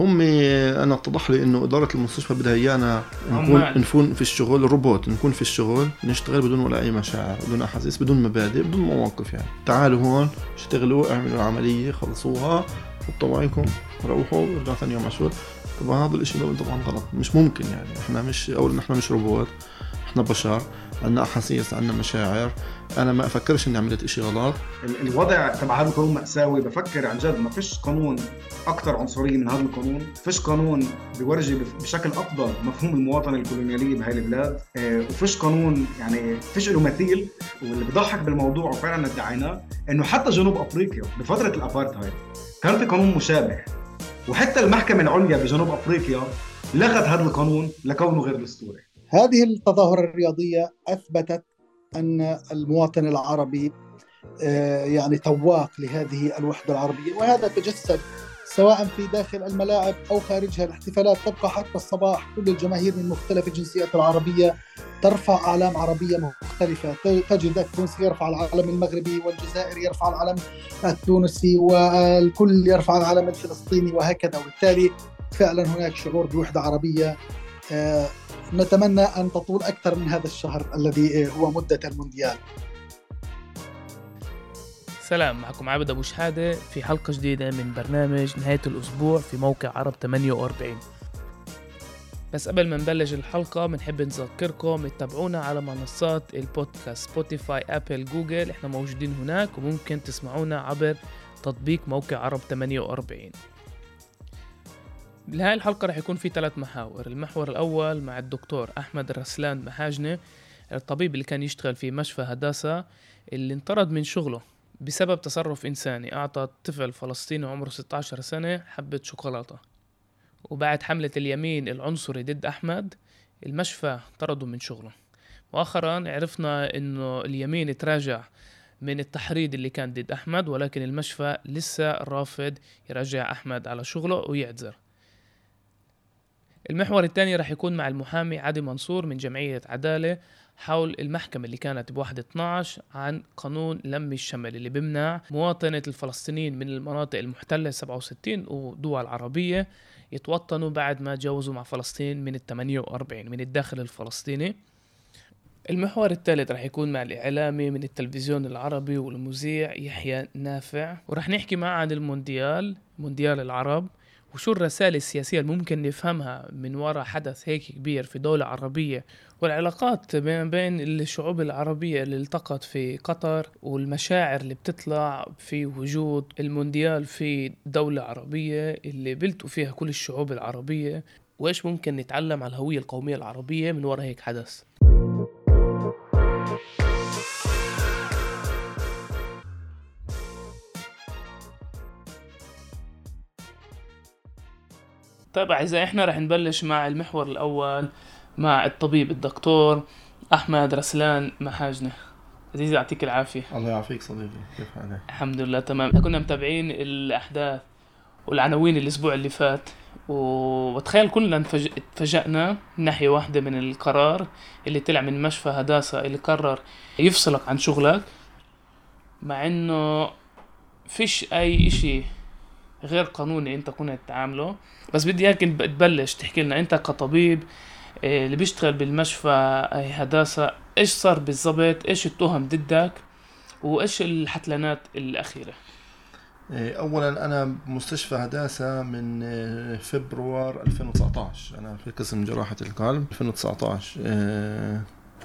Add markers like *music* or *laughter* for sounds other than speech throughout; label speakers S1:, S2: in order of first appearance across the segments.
S1: هم أنا اتضح لي إنه إدارة المستشفى بدها إيانا نكون نكون في الشغل روبوت نكون في الشغل نشتغل بدون ولا أي مشاعر بدون أحاسيس بدون مبادئ بدون مواقف يعني. تعالوا هون اشتغلوا اعملوا عمليه خلصوها حطوا معكم روحوا ارجعوا ثاني يوم على الشغل. طبعا هذا الشيء طبعا غلط مش ممكن يعني. إحنا مش اولا نحن مش روبوت إحنا بشر. عندنا أحاسيس عندنا مشاعر. أنا ما أفكرش إني عملت شيء غلط.
S2: الوضع تبع هذا القانون مأساوي. بفكر عن جد ما فيش قانون أكثر عنصرية من هذا القانون. فيش قانون بيورجي بشكل أفضل مفهوم المواطنة الكولونيالية بهاي البلاد. آه وفيش قانون يعني فيش له مثيل. واللي بضحك بالموضوع وفعلا ادعيناه إنه حتى جنوب أفريقيا بفترة الأبارتهايد كان في قانون مشابه. وحتى المحكمة العليا بجنوب أفريقيا لغت هذا القانون لكونه غير دستوري.
S3: هذه التظاهرة الرياضية أثبتت أن المواطن العربي آه، يعني تواق لهذه الوحدة العربية وهذا تجسد سواء في داخل الملاعب أو خارجها. الاحتفالات تبقى حتى الصباح كل الجماهير من مختلف الجنسيات العربية ترفع أعلام عربية مختلفة. تجد التونسي يرفع العلم المغربي والجزائر يرفع العلم التونسي والكل يرفع العلم الفلسطيني وهكذا. وبالتالي فعلا هناك شعور بوحدة عربية آه، نتمنى أن تطول أكثر من هذا الشهر الذي هو مدة المونديال.
S4: سلام معكم عابد أبو شحادة في حلقة جديدة من برنامج نهاية الأسبوع في موقع عرب 48 بس قبل ما نبلش الحلقة بنحب نذكركم تتابعونا على منصات البودكاست سبوتيفاي أبل جوجل. إحنا موجودين هناك وممكن تسمعونا عبر تطبيق موقع عرب 48 بهاي الحلقة رح يكون في ثلاث محاور المحور الأول مع الدكتور أحمد رسلان محاجنة الطبيب اللي كان يشتغل في مشفى هداسة اللي انطرد من شغله بسبب تصرف إنساني أعطى طفل فلسطيني عمره 16 سنة حبة شوكولاتة. وبعد حملة اليمين العنصري ضد أحمد المشفى طردوا من شغله. مؤخرا عرفنا إنه اليمين تراجع من التحريض اللي كان ضد أحمد ولكن المشفى لسه رافض يرجع أحمد على شغله ويعتذر المحور الثاني راح يكون مع المحامي عادي منصور من جمعية عدالة حول المحكمة اللي كانت بواحد 12 عن قانون لم الشمل اللي بمنع مواطنة الفلسطينيين من المناطق المحتلة 67 ودول عربية يتوطنوا بعد ما تجاوزوا مع فلسطين من ال 48 من الداخل الفلسطيني. المحور الثالث رح يكون مع الإعلامي من التلفزيون العربي والمذيع يحيى نافع. ورح نحكي معه عن المونديال مونديال العرب. وشو الرسائل السياسية اللي ممكن نفهمها من وراء حدث هيك كبير في دولة عربية والعلاقات بين بين الشعوب العربية اللي التقت في قطر والمشاعر اللي بتطلع في وجود المونديال في دولة عربية اللي بلتوا فيها كل الشعوب العربية وإيش ممكن نتعلم على الهوية القومية العربية من وراء هيك حدث؟ طيب أعزائي إحنا رح نبلش مع المحور الأول مع الطبيب الدكتور أحمد رسلان محاجنة. عزيزي يعطيك العافية.
S1: الله يعافيك صديقي. كيف حالك؟
S4: الحمد لله تمام. إحنا كنا متابعين الأحداث والعناوين الأسبوع اللي فات وتخيل كلنا تفاجأنا من ناحية واحدة من القرار اللي طلع من مشفى هداسة اللي قرر يفصلك عن شغلك مع إنه فيش أي إشي غير قانوني انت كنت تعامله بس بدي إياك تبلش تحكي لنا انت كطبيب آه، اللي بيشتغل بالمشفى هداسة إيش صار بالضبط؟ إيش التهم ضدك؟ وإيش الحتلانات الأخيرة؟
S1: آه، اولا أنا بمستشفى هداسة من آه، فبراير 2019 أنا في قسم جراحة القلب. 2019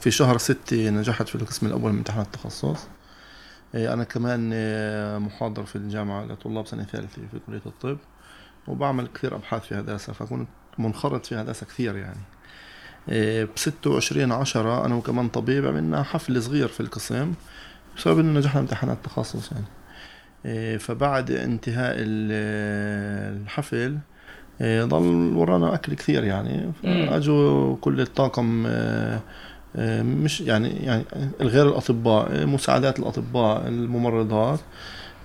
S1: في شهر 6 نجحت في القسم الأول من امتحان التخصص. أنا كمان محاضر في الجامعة لطلاب سنة ثالثة في كلية الطب وبعمل كثير أبحاث في هندسة فكنت منخرط في هندسة كثير يعني. ب 26 10 أنا وكمان طبيب عملنا حفل صغير في القسم بسبب إنه نجحنا امتحانات التخصص يعني. فبعد انتهاء الحفل ضل ورانا أكل كثير يعني. فأجوا كل الطاقم مش يعني يعني غير الأطباء مساعدات الأطباء الممرضات.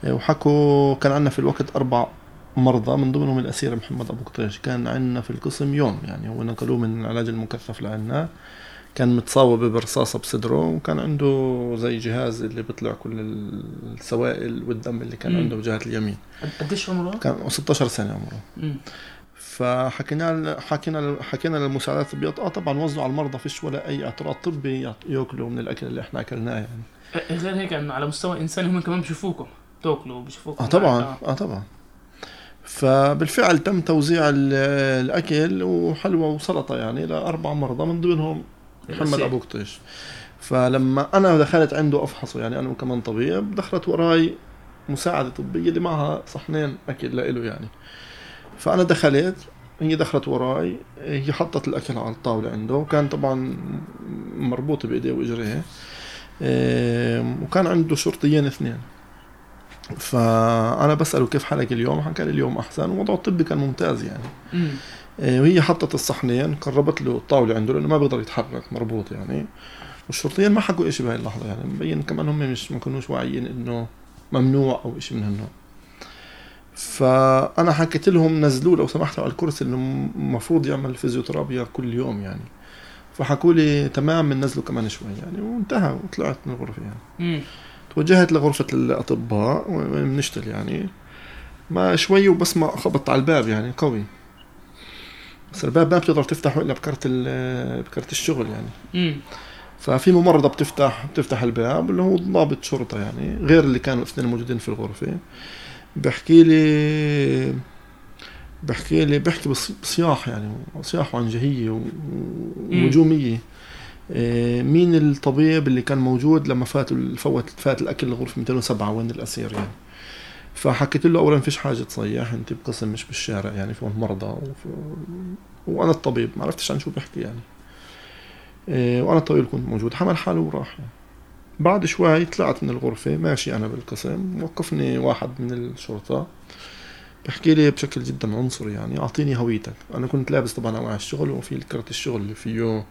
S1: وحكوا كان عندنا في الوقت أربع مرضى من ضمنهم الأسير محمد أبو قطيش كان عندنا في القسم يوم يعني هو نقلوه من العلاج المكثف لعنا كان متصاوب برصاصة بصدره وكان عنده زي جهاز اللي بيطلع كل السوائل والدم اللي كان عنده بجهة اليمين.
S4: قديش عمره؟
S1: كان 16 سنة عمره. فحكينا حكينا حكينا للمساعدات الطبية. آه طبعا وزعوا على المرضى فيش ولا أي اعتراض طبي يأكلوا من الأكل اللي إحنا أكلناه يعني.
S4: غير هيك إنه على مستوى انساني هم كمان بيشوفوكم تاكلوا بيشوفوكم
S1: آه طبعا.
S4: آه.
S1: آه طبعا. فبالفعل تم توزيع ال- الأكل وحلوى وسلطة يعني لأربع مرضى من ضمنهم محمد. أبو قطيش. فلما أنا دخلت عنده أفحصه يعني أنا كمان طبيب دخلت وراي مساعدة طبية اللي معها صحنين أكل لإله يعني. فأنا دخلت هي دخلت وراي هي حطت الأكل على الطاولة عنده وكان طبعا مربوط بإيديه واجريه إيه، وكان عنده شرطيين اثنين. فأنا بسأله كيف حالك اليوم؟ حكى لي اليوم أحسن ووضعه الطبي كان ممتاز يعني. إيه، وهي حطت الصحنين قربت له الطاولة عنده لأنه ما بيقدر يتحرك مربوط يعني. والشرطيين ما حكوا شيء بهاي اللحظة يعني مبين كمان هم مش ما كانوش واعيين إنه ممنوع أو شيء من هالنوع. فأنا حكيت لهم نزلوه لو سمحتوا على الكرسي إنه المفروض يعمل فيزيوثيرابيا كل يوم يعني. فحكوا لي تمام بننزله كمان شوي يعني وانتهى وطلعت من الغرفه يعني. توجهت لغرفة الأطباء وين بنشتغل يعني. ما شوي وبسمع خبط على الباب يعني قوي. بس الباب ما بتقدر تفتحه إلا بكرت بكرت الشغل يعني.
S4: أمم.
S1: ففي ممرضة بتفتح بتفتح الباب اللي هو ضابط شرطة يعني غير اللي كانوا الاثنين موجودين في الغرفة. بحكي لي بحكي لي بحكي بص- بصياح يعني صياح وعنجهية و- وهجومية إيه، مين الطبيب اللي كان موجود لما فات فوت فات الأكل لغرفة 207 وين الأسير يعني فحكيت له اولا فيش حاجة تصيح أنت بقسم مش بالشارع يعني في مرضى. وأنا الطبيب ما عرفتش عن شو بحكي يعني إيه، وأنا الطبيب كنت موجود حمل حاله وراح يعني. بعد شوي طلعت من الغرفة ماشي أنا بالقسم وقفني واحد من الشرطة. بحكي لي بشكل جدا عنصري يعني أعطيني هويتك. أنا كنت لابس طبعا أوعى الشغل وفي كرت الشغل اللي فيه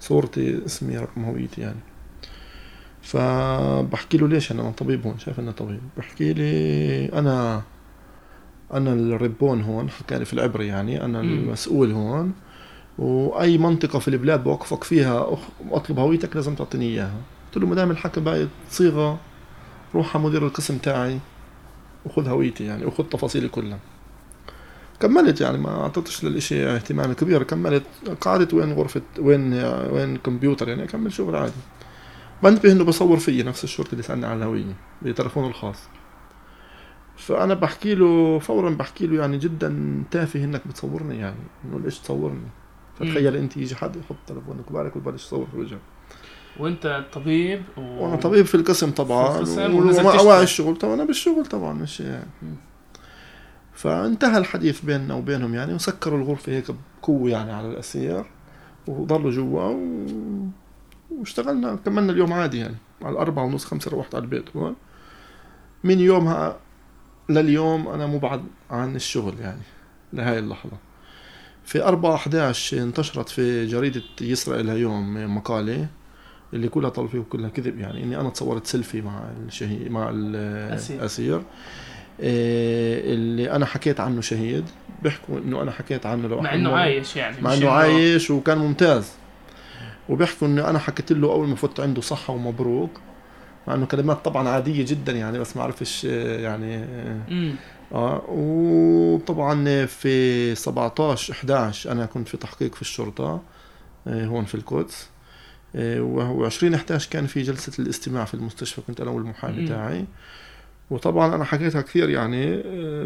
S1: صورتي اسمي رقم هويتي يعني. فبحكي له ليش أنا طبيب هون؟ شايف اني طبيب. بحكي لي أنا أنا الربون هون حكى لي في العبري يعني
S4: مم.
S1: المسؤول هون. وأي منطقة في البلاد بوقفك فيها أطلب هويتك لازم تعطيني إياها. قلت له ما دام الحكي بقت صيغة روح على مدير القسم تاعي وخذ هويتي يعني وخذ تفاصيلي كلها. كملت يعني ما أعطيتش للإشي اهتمام كبير. كملت قعدت وين غرفة وين وين كمبيوتر يعني أكمل شغل عادي. بنتبه إنه بصور فيي نفس الشرطي اللي سألني على الهوية بتلفونه الخاص. فأنا بحكي له فورا بحكي له يعني جدا تافه إنك بتصورني يعني إنه ليش تصورني؟ فتخيل أنت يجي حد يحط تلفونك وبالك وتبلش تصور في وجهك.
S4: وانت طبيب و...
S1: وأنا طبيب في القسم طبعا
S4: في القسم
S1: و-
S4: ونزلت
S1: وما الشغل طبعا أنا بالشغل طبعا مش يعني. فانتهى الحديث بيننا وبينهم يعني وسكروا الغرفة هيك بقوة يعني على الأسير وضلوا جوا و... واشتغلنا كملنا اليوم عادي يعني على الأربعة ونص خمسة روحت على البيت هون. من يومها لليوم أنا مبعد عن الشغل يعني لهاي اللحظة. في 4 11 انتشرت في جريدة يسرى إلها يوم مقالة. اللي كلها طلفي وكلها كذب يعني إني أنا تصورت سيلفي مع الشهيد مع. الاسير إيه، اللي أنا حكيت عنه شهيد بيحكوا إنه أنا حكيت عنه لو
S4: مع إنه عايش يعني
S1: مع
S4: إنه
S1: عايش وكان ممتاز. وبيحكوا إنه أنا حكيت له أول ما فت عنده صحة ومبروك مع إنه كلمات طبعا عادية جدا يعني بس ما أعرفش آه، يعني آه وطبعا في 17 11 أنا كنت في تحقيق في الشرطة آه، هون في القدس. و 20 11 كان في جلسة الاستماع في المستشفى كنت أنا والمحامي. تاعي. وطبعا أنا حكيتها كثير يعني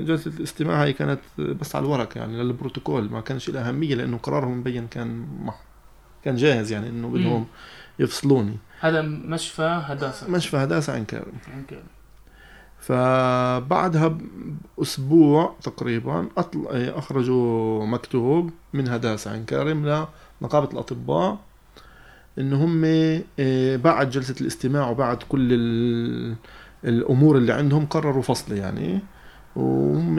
S1: جلسة الاستماع هي كانت بس على الورق يعني للبروتوكول ما كانش لها أهمية لأنه قرارهم مبين كان مح- كان جاهز يعني إنه بدهم يفصلوني.
S4: هذا مشفى هداسه
S1: مشفى هداسا عين كارم
S4: okay
S1: فبعدها بأسبوع تقريبا أطل... أخرجوا مكتوب من هداسا عين كارم لنقابة إن هم إيه، بعد جلسة الاستماع وبعد كل ال... الأمور اللي عندهم قرروا فصل يعني. وهم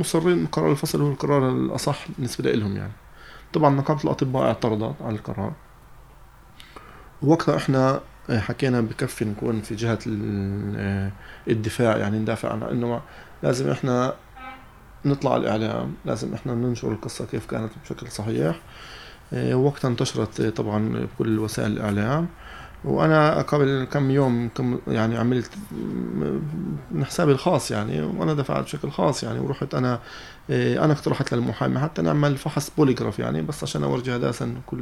S1: مصرين قرار الفصل هو القرار الأصح بالنسبة لهم يعني. طبعا نقابة الأطباء اعترضت على القرار. وقتها إحنا حكينا بكفي نكون في جهة ال- الدفاع يعني ندافع عن إنه لازم إحنا نطلع الإعلام لازم إحنا ننشر القصة كيف كانت بشكل صحيح. وقتها انتشرت طبعا بكل وسائل الإعلام. وأنا قبل كم يوم كم يعني عملت من حسابي الخاص يعني وأنا دفعت بشكل خاص يعني ورحت أنا إيه، أنا اقترحت للمحامي حتى نعمل فحص بوليغراف يعني بس عشان أورجي هداسا كل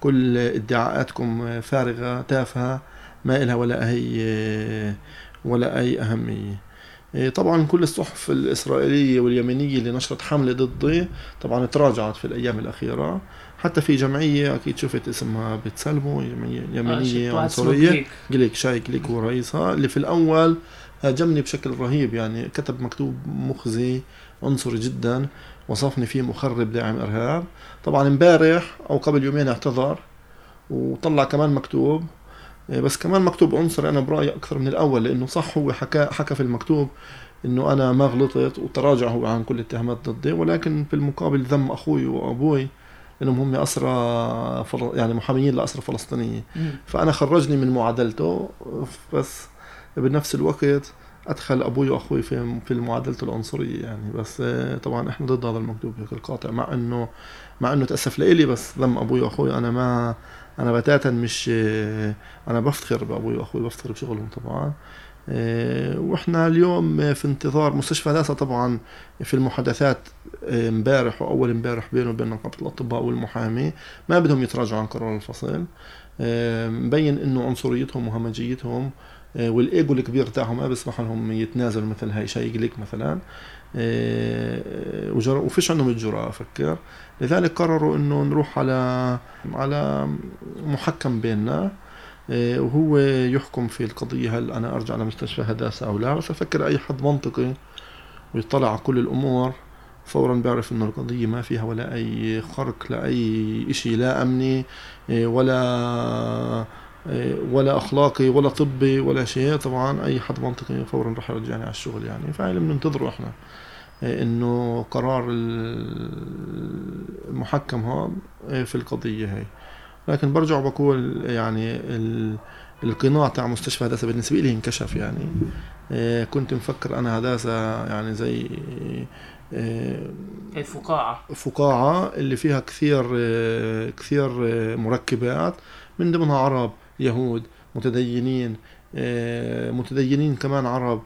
S1: كل ادعاءاتكم فارغة تافهة ما إلها ولا أي ولا أي أهمية. طبعا كل الصحف الإسرائيلية واليمنيه اللي نشرت حملة ضدي طبعا تراجعت في الأيام الأخيرة. حتى في جمعية أكيد شفت اسمها بتسلمو جمعيه يمنيه
S4: آه
S1: عنصرية. جليك. شاي جليك هو رئيسها اللي في الأول هاجمني بشكل رهيب يعني كتب مكتوب مخزي عنصري جدا وصفني فيه مخرب داعم إرهاب. طبعا امبارح أو قبل يومين اعتذر وطلع كمان مكتوب إيه، بس كمان مكتوب عنصري أنا برأيي أكثر من الأول لأنه صح هو حكى حكى في المكتوب إنه أنا ما غلطت وتراجع هو عن كل الاتهامات ضدي ولكن في المقابل ذم أخوي وأبوي إنهم هم أسرى فل... يعني محاميين لأسرى فلسطينيه فأنا خرجني من معادلته بس بنفس الوقت أدخل أبوي وأخوي في في معادله العنصرية يعني. بس طبعا إحنا ضد هذا المكتوب بشكل قاطع مع إنه مع إنه تأسف لإلي بس ذم أبوي وأخوي أنا ما أنا بتاتا مش أنا بفتخر بأبوي وأخوي بفتخر بشغلهم طبعا. آه، وإحنا اليوم في انتظار مستشفى هداسه طبعا في المحادثات آه، امبارح واول امبارح بينه وبين نقابه الأطباء والمحامي. ما بدهم يتراجعوا عن قرار الفصل. آه، مبين إنه عنصريتهم وهمجيتهم والإيجو الكبير تاعهم ما بيسمح لهم يتنازلوا مثل هاي شيء ليك مثلا. وفيش عندهم الجرأة أفكر. لذلك قرروا إنه نروح على على محكم بيننا إيه، وهو يحكم في القضية. هل أنا أرجع لمستشفى هداسة أو لا؟ بس أفكر أي حد منطقي ويطلع على كل الأمور فورا بيعرف إنه القضية ما فيها ولا أي خرق لاي إشي لا أمني إيه، ولا إيه، ولا أخلاقي ولا طبي ولا شيء. طبعا أي حد منطقي فورا راح يرجعني على الشغل يعني. فهي بننتظره إحنا. إنه قرار المحكم هون في القضية هي لكن برجع بقول يعني القناع تاع مستشفى هداسه بالنسبة لي انكشف يعني. آه، كنت مفكر أنا هداسه يعني زي
S4: آه، فقاعة.
S1: فقاعة اللي فيها كثير آه، كثير مركبات من ضمنها عرب يهود متدينين متدينين كمان عرب.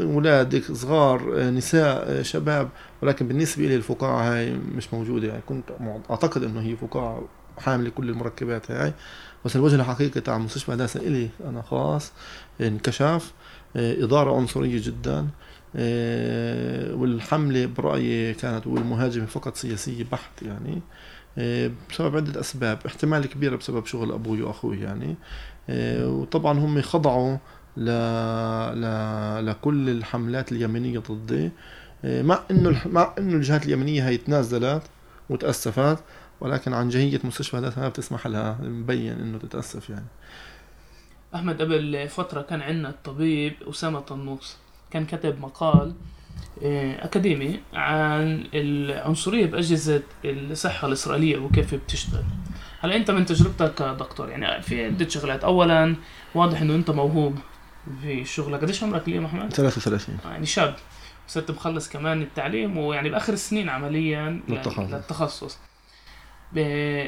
S1: أولاد صغار نساء شباب ولكن بالنسبة لي الفقاعة هاي مش موجودة. يعني كنت أعتقد إنه هي فقاعة حامل كل المركبات هاي. بس الوجه الحقيقي تاع مستشفى هداسة إلي أنا خاص انكشف آه، إدارة عنصرية جدا آه، والحملة برأيي كانت والمهاجمة فقط سياسية بحت يعني آه، بسبب عدة أسباب. احتمال كبير بسبب شغل أبوي وأخوي يعني وطبعا هم خضعوا ل... ل... لكل الحملات اليمنية ضدي. مع إنه مع إنه الجهات اليمنيه هي تنازلت وتأسفت ولكن عن جهية مستشفى ذاتها بتسمح لها مبين إنه تتأسف يعني.
S4: أحمد قبل فترة كان عندنا الطبيب أسامة طنوس كان كتب مقال آه، أكاديمي عن العنصرية بأجهزة الصحة الإسرائيلية وكيف بتشتغل. هلا أنت من تجربتك كدكتور يعني في عدة شغلات. اولا واضح إنه أنت موهوب في شغلك. قديش عمرك اليوم أحمد؟
S1: 33
S4: يعني شاب صرت مخلص كمان التعليم ويعني بآخر السنين عمليا
S1: للتخصص,
S4: للتخصص.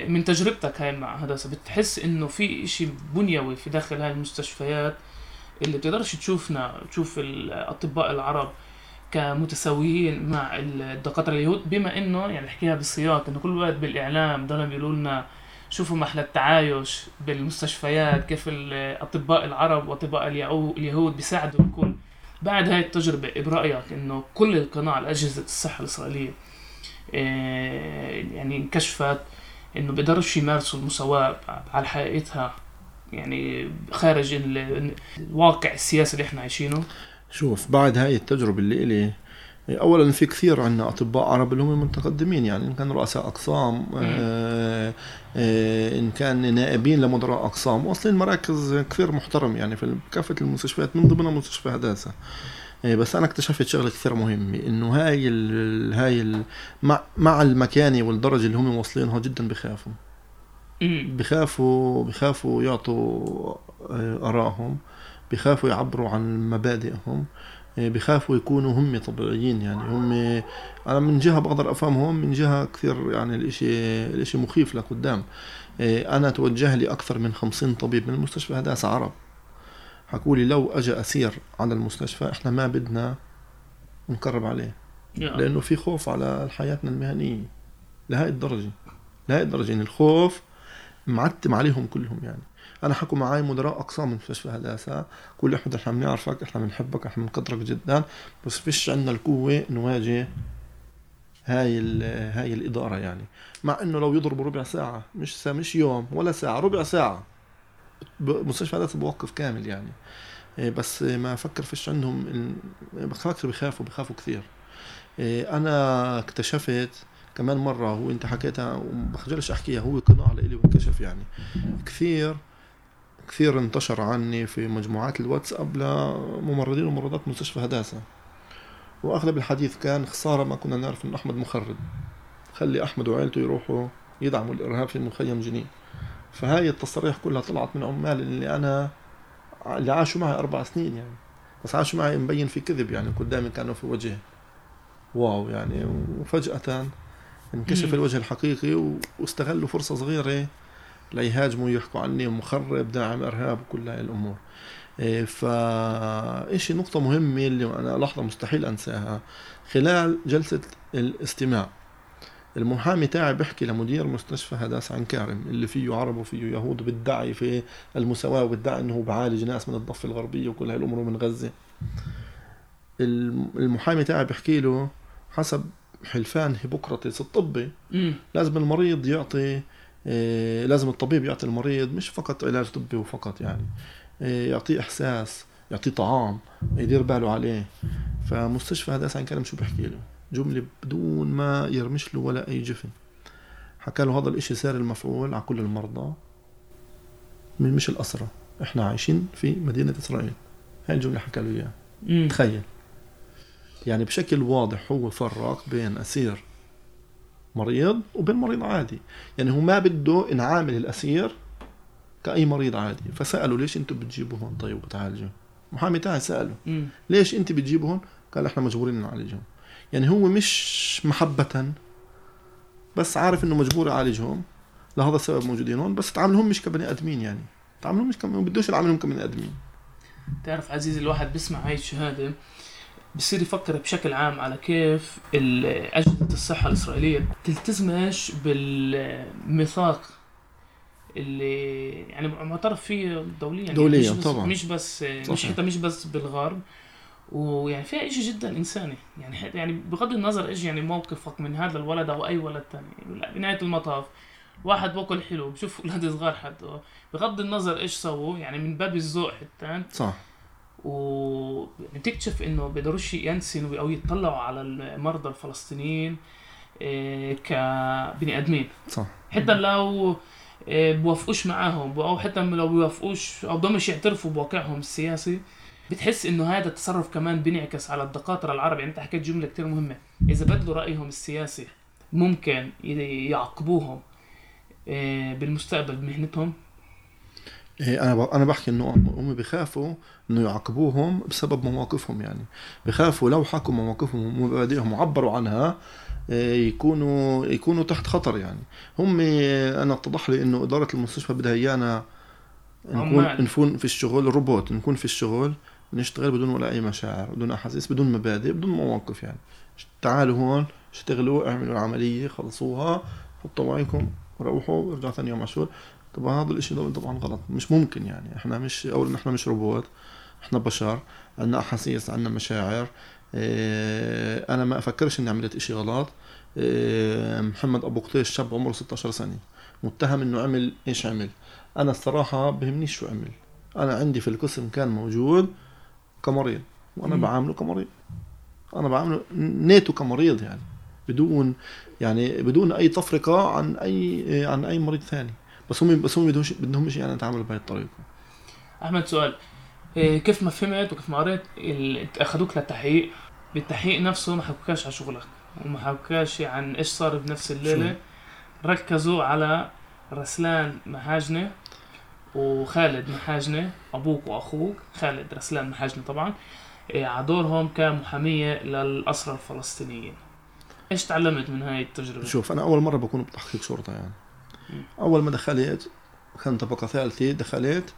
S4: من تجربتك هاي مع هندسه بتحس إنه في إشي بنيوي في داخل هاي المستشفيات اللي بتقدرش تشوفنا تشوف الأطباء العرب كمتساويين مع الدكاترة اليهود؟ بما إنه يعني نحكيها بالسياق إنه كل وقت بالإعلام ضلوا بيقولوا لنا شوفوا محل التعايش بالمستشفيات كيف الاطباء العرب وأطباء اليهود بيساعدوا الكل بعد هاي التجربة برايك إنه كل القناع على اجهزه الصحة الإسرائيلية آه، يعني انكشفت إنه بيقدرش يمارسوا المساواة على حقيقتها يعني خارج الواقع السياسي اللي إحنا عايشينه؟
S1: شوف بعد هاي التجربة اللي إلي اولا في كثير عندنا أطباء عرب اللي هم متقدمين يعني إن كان رؤساء أقسام آه آه إن كان نائبين لمدراء أقسام واصلين مراكز كثير محترم يعني في كافة المستشفيات من ضمنها مستشفى هداسة. إيه، بس أنا اكتشفت شغلة كثير مهمة إنه هاي ال هاي ال مع, مع المكانه والدرجة اللي هم واصلينها جدا بخافوا. بخافوا بخافوا يعطوا آه، ارائهم بخافوا يعبروا عن مبادئهم. آه، بخافوا يكونوا هم طبيعيين يعني هم أنا من جهة بقدر افهمهم من جهة كثير يعني الإشي الإشي مخيف لقدام. آه، أنا توجه لي أكثر من 50 طبيب من المستشفى هداسه عرب. حكوا لي لو اجى أسير على المستشفى إحنا ما بدنا نقرب عليه لأنه في خوف على حياتنا المهنية لهي الدرجة لهي الدرجة يعني الخوف معتم عليهم كلهم يعني. أنا حكوا معي مدراء اقسام مستشفى هداسه كل احد إحنا بنعرفك إحنا بنحبك إحنا بنقدرك جدا. بس فيش عندنا القوة نواجه هاي هاي الإدارة يعني. مع إنه لو يضربوا ربع ساعة مش ساعة مش يوم ولا ساعة ربع ساعة. مستشفى هداسه بوقف كامل يعني. إيه، بس ما فكر فيش عندهم بفكر بخافوا بخافوا كثير. إيه، أنا اكتشفت كمان مرة هو أنت حكيتها وبخجلش أحكيها هو قناع لإلي وانكشف يعني. كثير كثير انتشر عني في مجموعات الواتساب لممرضين وممرضات مستشفى هداسة. وأغلب الحديث كان خسارة ما كنا نعرف ان أحمد مخرب. خلي أحمد وعيلته يروحوا يدعموا الإرهاب في مخيم جنين. فهاي التصاريح كلها طلعت من عمال اللي أنا اللي عاشوا معي أربع سنين يعني. بس عاشوا معي مبين في كذب يعني قدامي كانوا في وجهي واو يعني. وفجأة انكشف الوجه الحقيقي واستغلوا فرصة صغيرة ليهاجموا يحكوا عني مخرب داعم إرهاب وكل هاي الأمور. إيه، فإشي نقطة مهمة اللي أنا لحظة مستحيل أنساها. خلال جلسة الاستماع المحامي تاعي بيحكي لمدير مستشفى هداس عن كارم اللي فيه عرب وفيه يهود بيدعي في المساواة وبيدعي إنه بعالج ناس من الضفة الغربية وكل هاي الأمور من غزة. المحامي تاعي بيحكي له حسب حلفان هيبوقراطس الطبي. لازم المريض يعطي لازم الطبيب يعطي المريض مش فقط علاج طبي وفقط يعني إيه يعطيه إحساس يعطيه طعام يدير باله عليه. فمستشفى هداس عن كلام شو بحكي له؟ جملة بدون ما يرمش له ولا أي جفن. حكى له هذا الإشي سار المفعول على كل المرضى. من مش الأسرة إحنا عايشين في مدينة إسرائيل. هاي الجملة حكى له إياها. تخيل. يعني بشكل واضح هو فرق بين أسير مريض وبين مريض عادي. يعني هو ما بده نعامل الأسير كأي مريض عادي. فسألوا ليش أنتم بتجيبوا هون؟ طيب وبتعالجوا. محامي تاعي سأله ليش أنت بتجيبوا هون؟ قال إحنا مجبورين نعالجهم. يعني هو مش محبة بس عارف انه مجبور يعالجهم. لهذا السبب موجودين هون. بس تعاملهم مش كبني آدمين يعني. تعاملهم مش كم بدوش يعاملهم كبني آدمين.
S4: تعرف عزيزي الواحد بيسمع هاي الشهادة. بصير يفكر بشكل عام على كيف أجهزة الصحة الإسرائيلية تلتزمش بالميثاق اللي يعني معترف فيه دوليا. يعني
S1: دوليا
S4: مش
S1: طبعا.
S4: مش بس مش حتى مش بس بالغرب. ويعني فيها شيء جدا إنساني. يعني يعني بغض النظر إيش يعني موقفك من هذا الولد أو أي ولد ثاني بنهاية المطاف واحد بأكل حلو بشوف *laughs* أولاد صغار حتى. بغض النظر إيش سووا يعني من باب الذوق حتى.
S1: صح.
S4: و يعني بتكتشف إنه بيقدروش ينسنوا أو يطلعوا على المرضى الفلسطينيين إيه، كبني آدمين.
S1: صح.
S4: حتى لو إيه، بوافقوش معاهم أو حتى لو بيوافقوش أو بدهمش يعترفوا بواقعهم السياسي بتحس إنه هذا التصرف كمان بينعكس على الدكاترة العرب يعني أنت حكيت جملة كثير مهمة. إذا بدلوا رأيهم السياسي ممكن يعاقبوهم آه، بالمستقبل بمهنتهم.
S1: إيه أنا أنا بحكي إنه هم بخافوا إنه يعاقبوهم بسبب مواقفهم يعني. بخافوا لو حكوا مواقفهم ومبادئهم وعبروا عنها إيه، يكونوا يكونوا تحت خطر يعني. هم أنا اتضح لي إنه إدارة المستشفى بدها إيانا نكون نكون في الشغل روبوت نكون في الشغل نشتغل بدون ولا أي مشاعر بدون أحاسيس بدون مبادئ بدون مواقف يعني. تعالوا هون اشتغلوا اعملوا العملية خلصوها حطوا معكم روحوا وارجعوا ثاني يوم على الشغل. طبعا هذا الإشي طبعا غلط. مش ممكن يعني. إحنا مش اولا إحنا مش روبوت إحنا بشر عندنا أحاسيس عندنا مشاعر. آه أنا ما أفكرش إني عملت إشي غلط. آه محمد أبو قطيش شاب عمره 16 سنة متهم إنه عمل إيش عمل. أنا الصراحة بهمنيش شو عمل. أنا عندي في القسم كان موجود كمريض وأنا بعامله كمريض. أنا بعامله نيته كمريض يعني بدون يعني بدون أي تفرقة عن اي عن أي مريض ثاني. بس هم بس هم بدهمش بدهمش يعني نتعامل بهي الطريقة.
S4: أحمد سؤال. إيه، كيف ما فهمت وكيف ما قريت اخذوك للتحقيق بالتحقيق نفسه ما حكوكاش على شغلك وما حكوكاش عن إيش صار بنفس الليلة. ركزوا على رسلان مهاجنه وخالد محاجنة أبوك وأخوك خالد رسلان محاجنة طبعا إيه، على دورهم كمحامية للأسرى الفلسطينيين. إيش تعلمت من هاي التجربة؟
S1: شوف أنا أول مرة بكون بتحقيق شرطة يعني. أول ما دخلت كان طبقة ثالثة دخلت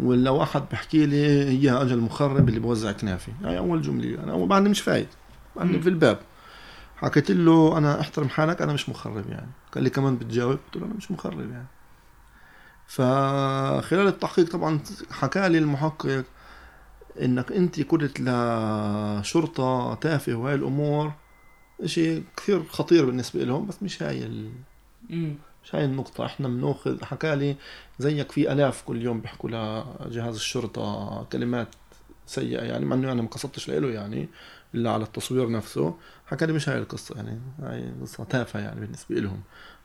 S1: ولا واحد بحكي لي هي أجل مخرب اللي بوزع كنافي هاي أول جملة. أنا أول بعدني مش فايد بعدني
S4: مم.
S1: في الباب. حكيت له أنا أحترم حالك أنا مش مخرب يعني. قال لي كمان بتجاوب. قلت له أنا مش مخرب يعني. فخلال التحقيق طبعا حكى لي المحقق إنك أنت كنت لشرطه تافهة وهاي الأمور. شيء كثير خطير بالنسبة لهم بس مش هاي ال... مش هاي النقطة إحنا بنأخذ حكى لي زيك في آلاف كل يوم بيحكوا لجهاز الشرطة كلمات سيئة يعني مع إنه أنا ما قصدتش له يعني إلا على التصوير نفسه. حكى لي مش هاي القصة يعني هاي قصة تافهة يعني بالنسبة لهم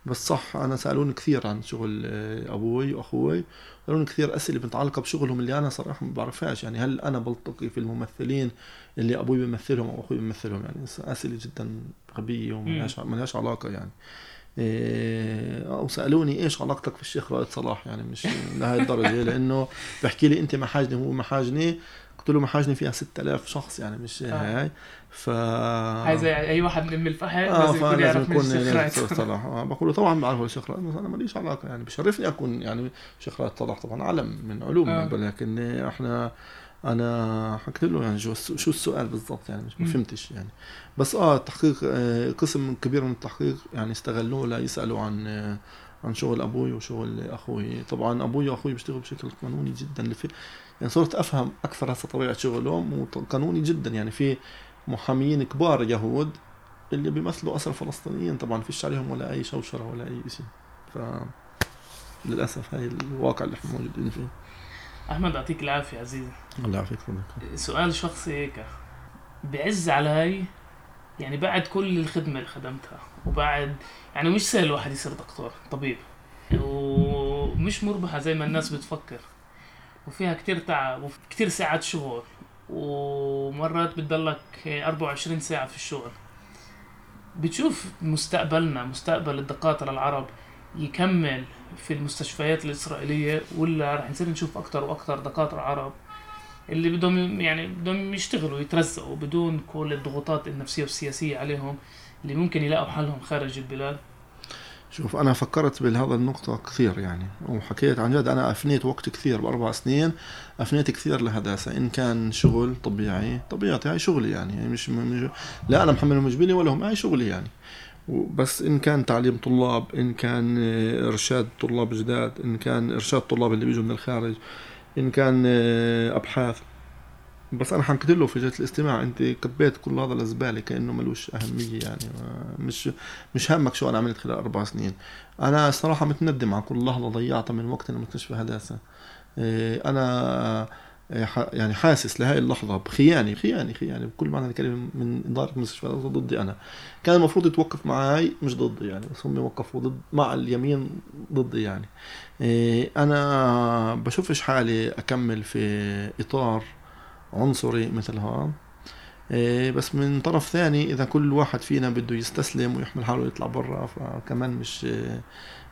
S1: بس صح أنا سألوني كثير عن شغل أبوي وأخوي سالوني كثير أسئلة متعلقه بشغلهم اللي أنا صراحة ما بعرفهاش. يعني هل أنا بلتقي في الممثلين اللي أبوي بيمثلهم أو أخوي بيمثلهم؟ يعني أسئلة جدا غبية وما لهاش علاقة يعني. أو سألوني إيش علاقتك في الشيخ رائد صلاح؟ يعني مش لهي الدرجة لأنه بحكي لي أنت محاجني وهو محاجني. قلت له محاجني فيها 6000 شخص يعني مش
S4: آه.
S1: هاي. ف
S4: هاي زي أي واحد من ام الفحم
S1: آه
S4: لازم يكون يعرف
S1: يكون
S4: الشيخ
S1: يعني صلاح. آه بقول له طبعا بعرفه الشيخ رائد بس أنا ماليش علاقة يعني بشرفني أكون يعني شيخ رائد صلاح طبعا علم من علومنا
S4: آه.
S1: لكن إحنا أنا حكيت له يعني شو شو السؤال بالضبط يعني مش ما. فهمتش يعني. بس آه التحقيق آه قسم كبير من التحقيق يعني استغلوه ليسألوا عن آه عن شغل أبوي وشغل أخوي. طبعا أبوي وأخوي بيشتغلوا بشكل قانوني جدا. اللي في يعني صرت أفهم أكثر هسه طبيعة شغلهم وقانوني جدا. يعني في محاميين كبار يهود اللي بيمثلوا اسر فلسطينيين. طبعا فيش عليهم ولا أي شوشرة ولا أي شيء ف للأسف هاي الواقع اللي إحنا موجودين فيه.
S4: أحمد يعطيك العافية عزيزي.
S1: الله يعافيك صديقي
S4: سؤال شخصي هيك. بعز علي يعني بعد كل الخدمة اللي خدمتها وبعد يعني مش سهل الواحد يصير دكتور طبيب ومش مربحة زي ما الناس بتفكر وفيها كتير تعب وكتير ساعات شغل ومرات بتضلك 24 ساعة في الشغل. بتشوف مستقبلنا مستقبل الدكاترة العرب يكمل في المستشفيات الإسرائيلية ولا رح نصير نشوف أكتر وأكتر دكاترة عرب اللي بدهم يعني بدهم يشتغلوا يترزقوا بدون كل الضغوطات النفسية والسياسية عليهم اللي ممكن يلاقوا حالهم خارج البلاد.
S1: شوف أنا فكرت بهذا النقطة كثير يعني وحكيت عن جد أنا أفنيت وقت كثير بأربع سنين أفنيت كثير لهداسة إن كان شغل طبيعي طبيعتي هاي شغلي يعني يعني مش, مش لا أنا محمل مجبري ولا هم هاي شغلي يعني. بس إن كان تعليم طلاب إن كان آه، إرشاد طلاب جداد إن كان إرشاد طلاب اللي بيجوا من الخارج إن كان آه، أبحاث. بس أنا حكيت له في جلسه الاستماع. أنت كبيت كل هذا الزباله كأنه ملوش أهمية يعني. مش مش همك شو أنا عملت خلال أربع سنين. أنا الصراحه متندم على كل لحظة ضيعتها من وقت المستشفى هداسه أنا آه، ح- يعني حاسس لهي اللحظة بخيانة خيانة خيانة بكل معنى الكلمة من إدارة المستشفى ضدي أنا. كان المفروض يتوقف معي مش ضدي يعني بس هم وقفوا ضد مع اليمين ضدي يعني. إيه، أنا بشوفش حالي أكمل في إطار عنصري مثل هذا إيه، بس من طرف ثاني إذا كل واحد فينا بده يستسلم ويحمل حاله يطلع برا فكمان مش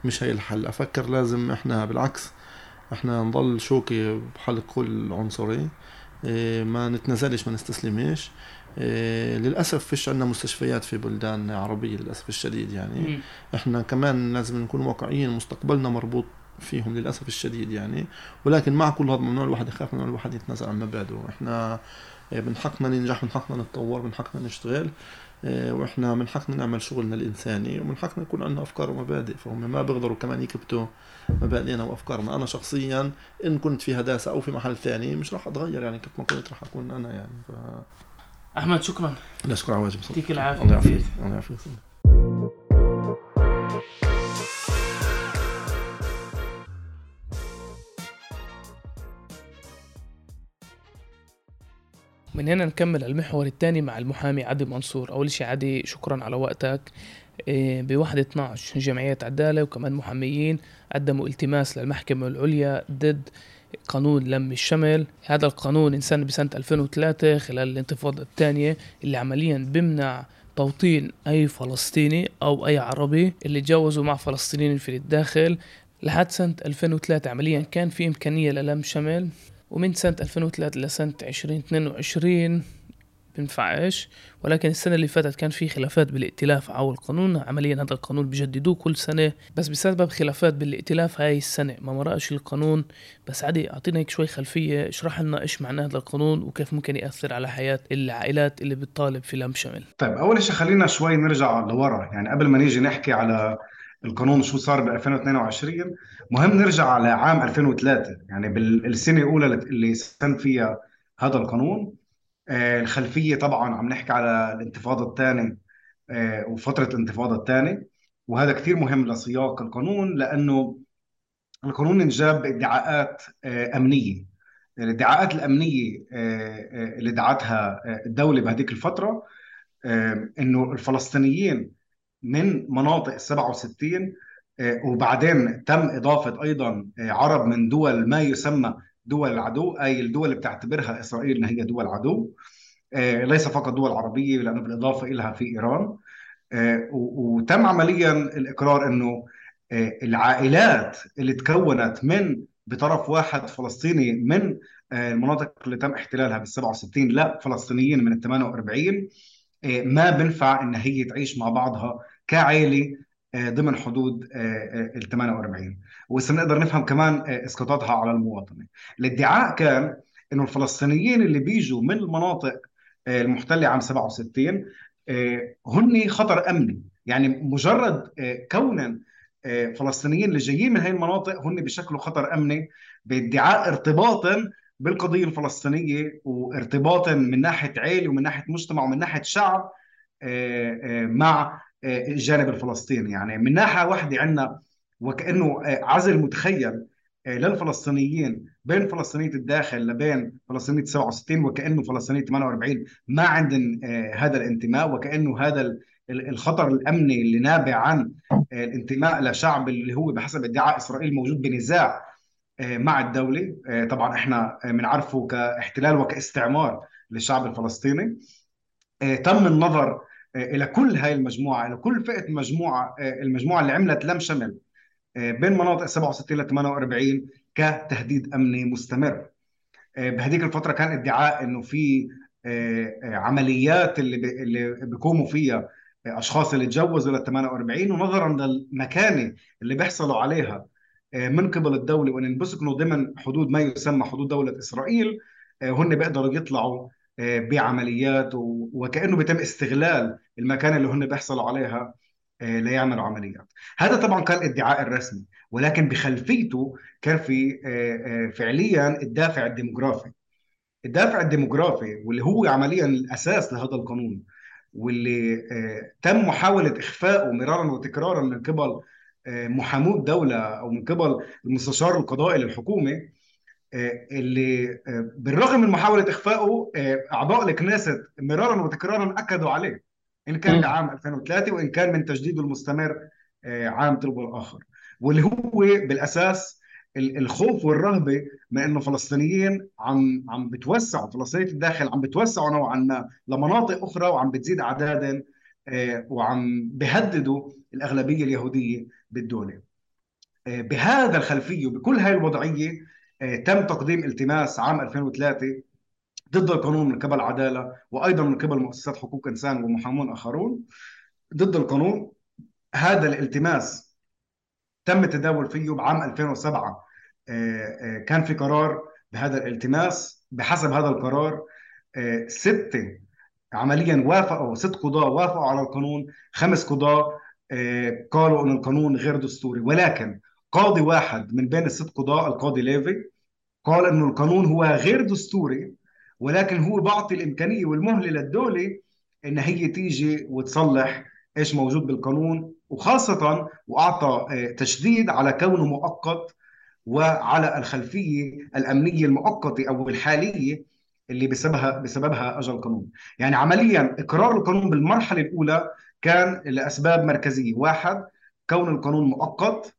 S1: مش هي الحل. أفكر لازم إحنا بالعكس إحنا نضل شوكي بحلق كل عنصري إيه، ما نتنازلش ما نستسلمش إيه، للأسف فيش عندنا مستشفيات في بلدان عربية للأسف الشديد يعني. إحنا كمان لازم نكون واقعيين مستقبلنا مربوط فيهم للأسف الشديد يعني. ولكن مع كل هذا ممنوع الواحد يخاف ممنوع الواحد يتنازل عن مبادئه. إحنا آه، من حقنا ننجح من حقنا نتطور من حقنا نشتغل. وإحنا من حقنا نعمل شغلنا الإنساني ومن حقنا يكون عندنا أفكار ومبادئ فهم ما بيقدروا كمان يكبتوا مبادئنا وأفكارنا. أنا شخصيا إن كنت في هداسة أو في محل ثاني مش راح أتغير يعني كيف ما كنت راح أكون أنا يعني. ف
S4: أحمد شكرا.
S1: لا شكرا على واجب
S4: يعطيك العافية.
S1: الله يعافيك. الله يعافيك.
S4: من هنا نكمل المحور الثاني مع المحامي عدي منصور. أول شيء عدي شكرا على وقتك. إيه، بوحدة 12 جمعية عدالة وكمان محاميين قدموا التماس للمحكمة العليا ضد قانون لم الشمل. هذا القانون انسان بسنة 2003 خلال الانتفاضة الثانية اللي عمليا بمنع توطين أي فلسطيني أو أي عربي اللي تجاوزوا مع فلسطينيين في الداخل. لحد سنة 2003 عمليا كان في إمكانية للم شمل. ومن سنة 2003 لسنة 2022 بنفعش. ولكن السنة اللي فاتت كان في خلافات بالائتلاف حول القانون. عمليا هذا القانون بجددوه كل سنة. بس بسبب خلافات بالائتلاف هاي السنة ما مرقش القانون. بس عادي أعطينا هيك شوي خلفية. اشرح لنا إيش معنى هذا القانون وكيف ممكن يأثر على حياة العائلات اللي بتطالب في لم شمل
S2: طيب أول شيء خلينا شوي نرجع لورا. يعني قبل ما نيجي نحكي على القانون شو صار ب 2022 مهم نرجع على عام 2003 يعني بالسنه الأولى اللي سن فيها هذا القانون. آه، الخلفية طبعا عم نحكي على الانتفاضة الثانية آه، وفترة الانتفاضة الثانية وهذا كثير مهم لسياق القانون لأنه القانون انجاب ادعاءات آه، أمنية. الادعاءات الأمنية اللي دعتها الدولة بهذيك الفترة إنه الفلسطينيين من مناطق 67 وبعدين تم إضافة أيضا عرب من دول ما يسمى دول العدو أي الدول اللي بتعتبرها إسرائيل انها هي دول عدو آه، ليس فقط دول عربية لأنه بالإضافة إلها في إيران. آه، وتم عمليا الإقرار إنه آه، العائلات اللي تكونت من بطرف واحد فلسطيني من المناطق اللي تم احتلالها بال 67 لا فلسطينيين من ال 48 ما بنفع إن هي تعيش مع بعضها كعائلة ضمن حدود ال 48 وهسه بنقدر نفهم كمان إسقاطاتها على المواطنة. الادعاء كان إنه الفلسطينيين اللي بيجوا من المناطق آه، المحتلة عام 67 آه، هن خطر أمني. يعني مجرد آه، كونا فلسطينيين اللي جايين من هاي المناطق هن بشكلوا خطر أمني بادعاء ارتباطا بالقضية الفلسطينية وارتباطا من ناحية عائله ومن ناحية مجتمع ومن ناحية شعب مع الجانب الفلسطيني. يعني من ناحية واحدة عندنا وكأنه عزل متخيل للفلسطينيين بين فلسطينية الداخل لبين فلسطينية 67 وكأنه فلسطينية 48 ما عندهم آه، هذا الانتماء وكأنه هذا الخطر الأمني اللي نابع عن آه، الانتماء لشعب اللي هو بحسب ادعاء إسرائيل موجود بنزاع آه، مع الدولة. طبعا إحنا بنعرفه كاحتلال وكاستعمار للشعب الفلسطيني. تم النظر إلى كل هاي المجموعة إلى كل فئة مجموعة المجموعة اللي عملت لم شمل بين مناطق 67 ل 48 كتهديد أمني مستمر. آه، بهذيك الفترة كان ادعاء إنه في آه، آه، عمليات اللي اللي بيقوموا فيها أشخاص اللي تجوزوا لل 48 ونظرا للمكانة اللي بيحصلوا عليها من قبل الدولة وإن بيسكنوا ضمن حدود ما يسمى حدود دولة إسرائيل هن بيقدروا يطلعوا بعمليات وكأنه بيتم استغلال المكان اللي هن بيحصلوا عليها ليعملوا عمليات. هذا طبعا كان الادعاء الرسمي ولكن بخلفيته كان في آه، آه، فعليا الدافع الديموغرافي. الدافع الديموغرافي واللي هو عمليا الأساس لهذا القانون واللي آه، تم محاولة اخفائه مرارا وتكرارا من قبل محامو الدولة أو من قبل المستشار القضائي للحكومة اللي بالرغم من محاولة اخفائه أعضاء الكنيست مرارا وتكرارا أكدوا عليه إن كان بعام 2003 وإن كان من تجديده المستمر عام تلو الآخر واللي هو بالأساس الخوف والرهبة من إنه فلسطينيين عم عم بتوسعوا فلسطينية الداخل عم بتوسعوا نوعا ما لمناطق أخرى وعم بتزيد اعدادا آه، وعم بهددوا الأغلبية اليهودية بالدولة. آه، بهذا الخلفية وبكل هاي الوضعية آه، تم تقديم التماس عام 2003 ضد القانون من قبل عدالة وأيضا من قبل مؤسسات حقوق إنسان ومحامون آخرون ضد القانون. هذا الالتماس تم التداول فيه بعام 2007 آه، آه، كان في قرار بهذا الالتماس. بحسب هذا القرار آه، ستة عمليا وافقوا ست قضاة وافقوا على القانون خمس قضاة قالوا أن القانون غير دستوري. ولكن قاضي واحد من بين الست قضاة القاضي ليفي قال أنه القانون هو غير دستوري ولكن هو بعطي الإمكانية والمهلة للدولة أن هي تيجي وتصلح إيش موجود بالقانون وخاصة وأعطى آه، تشديد على كونه مؤقت وعلى الخلفية الأمنية المؤقتة أو الحالية اللي بسببها بسببها اجى القانون، يعني عمليا إقرار القانون بالمرحلة الأولى كان لأسباب مركزية، واحد كون القانون مؤقت.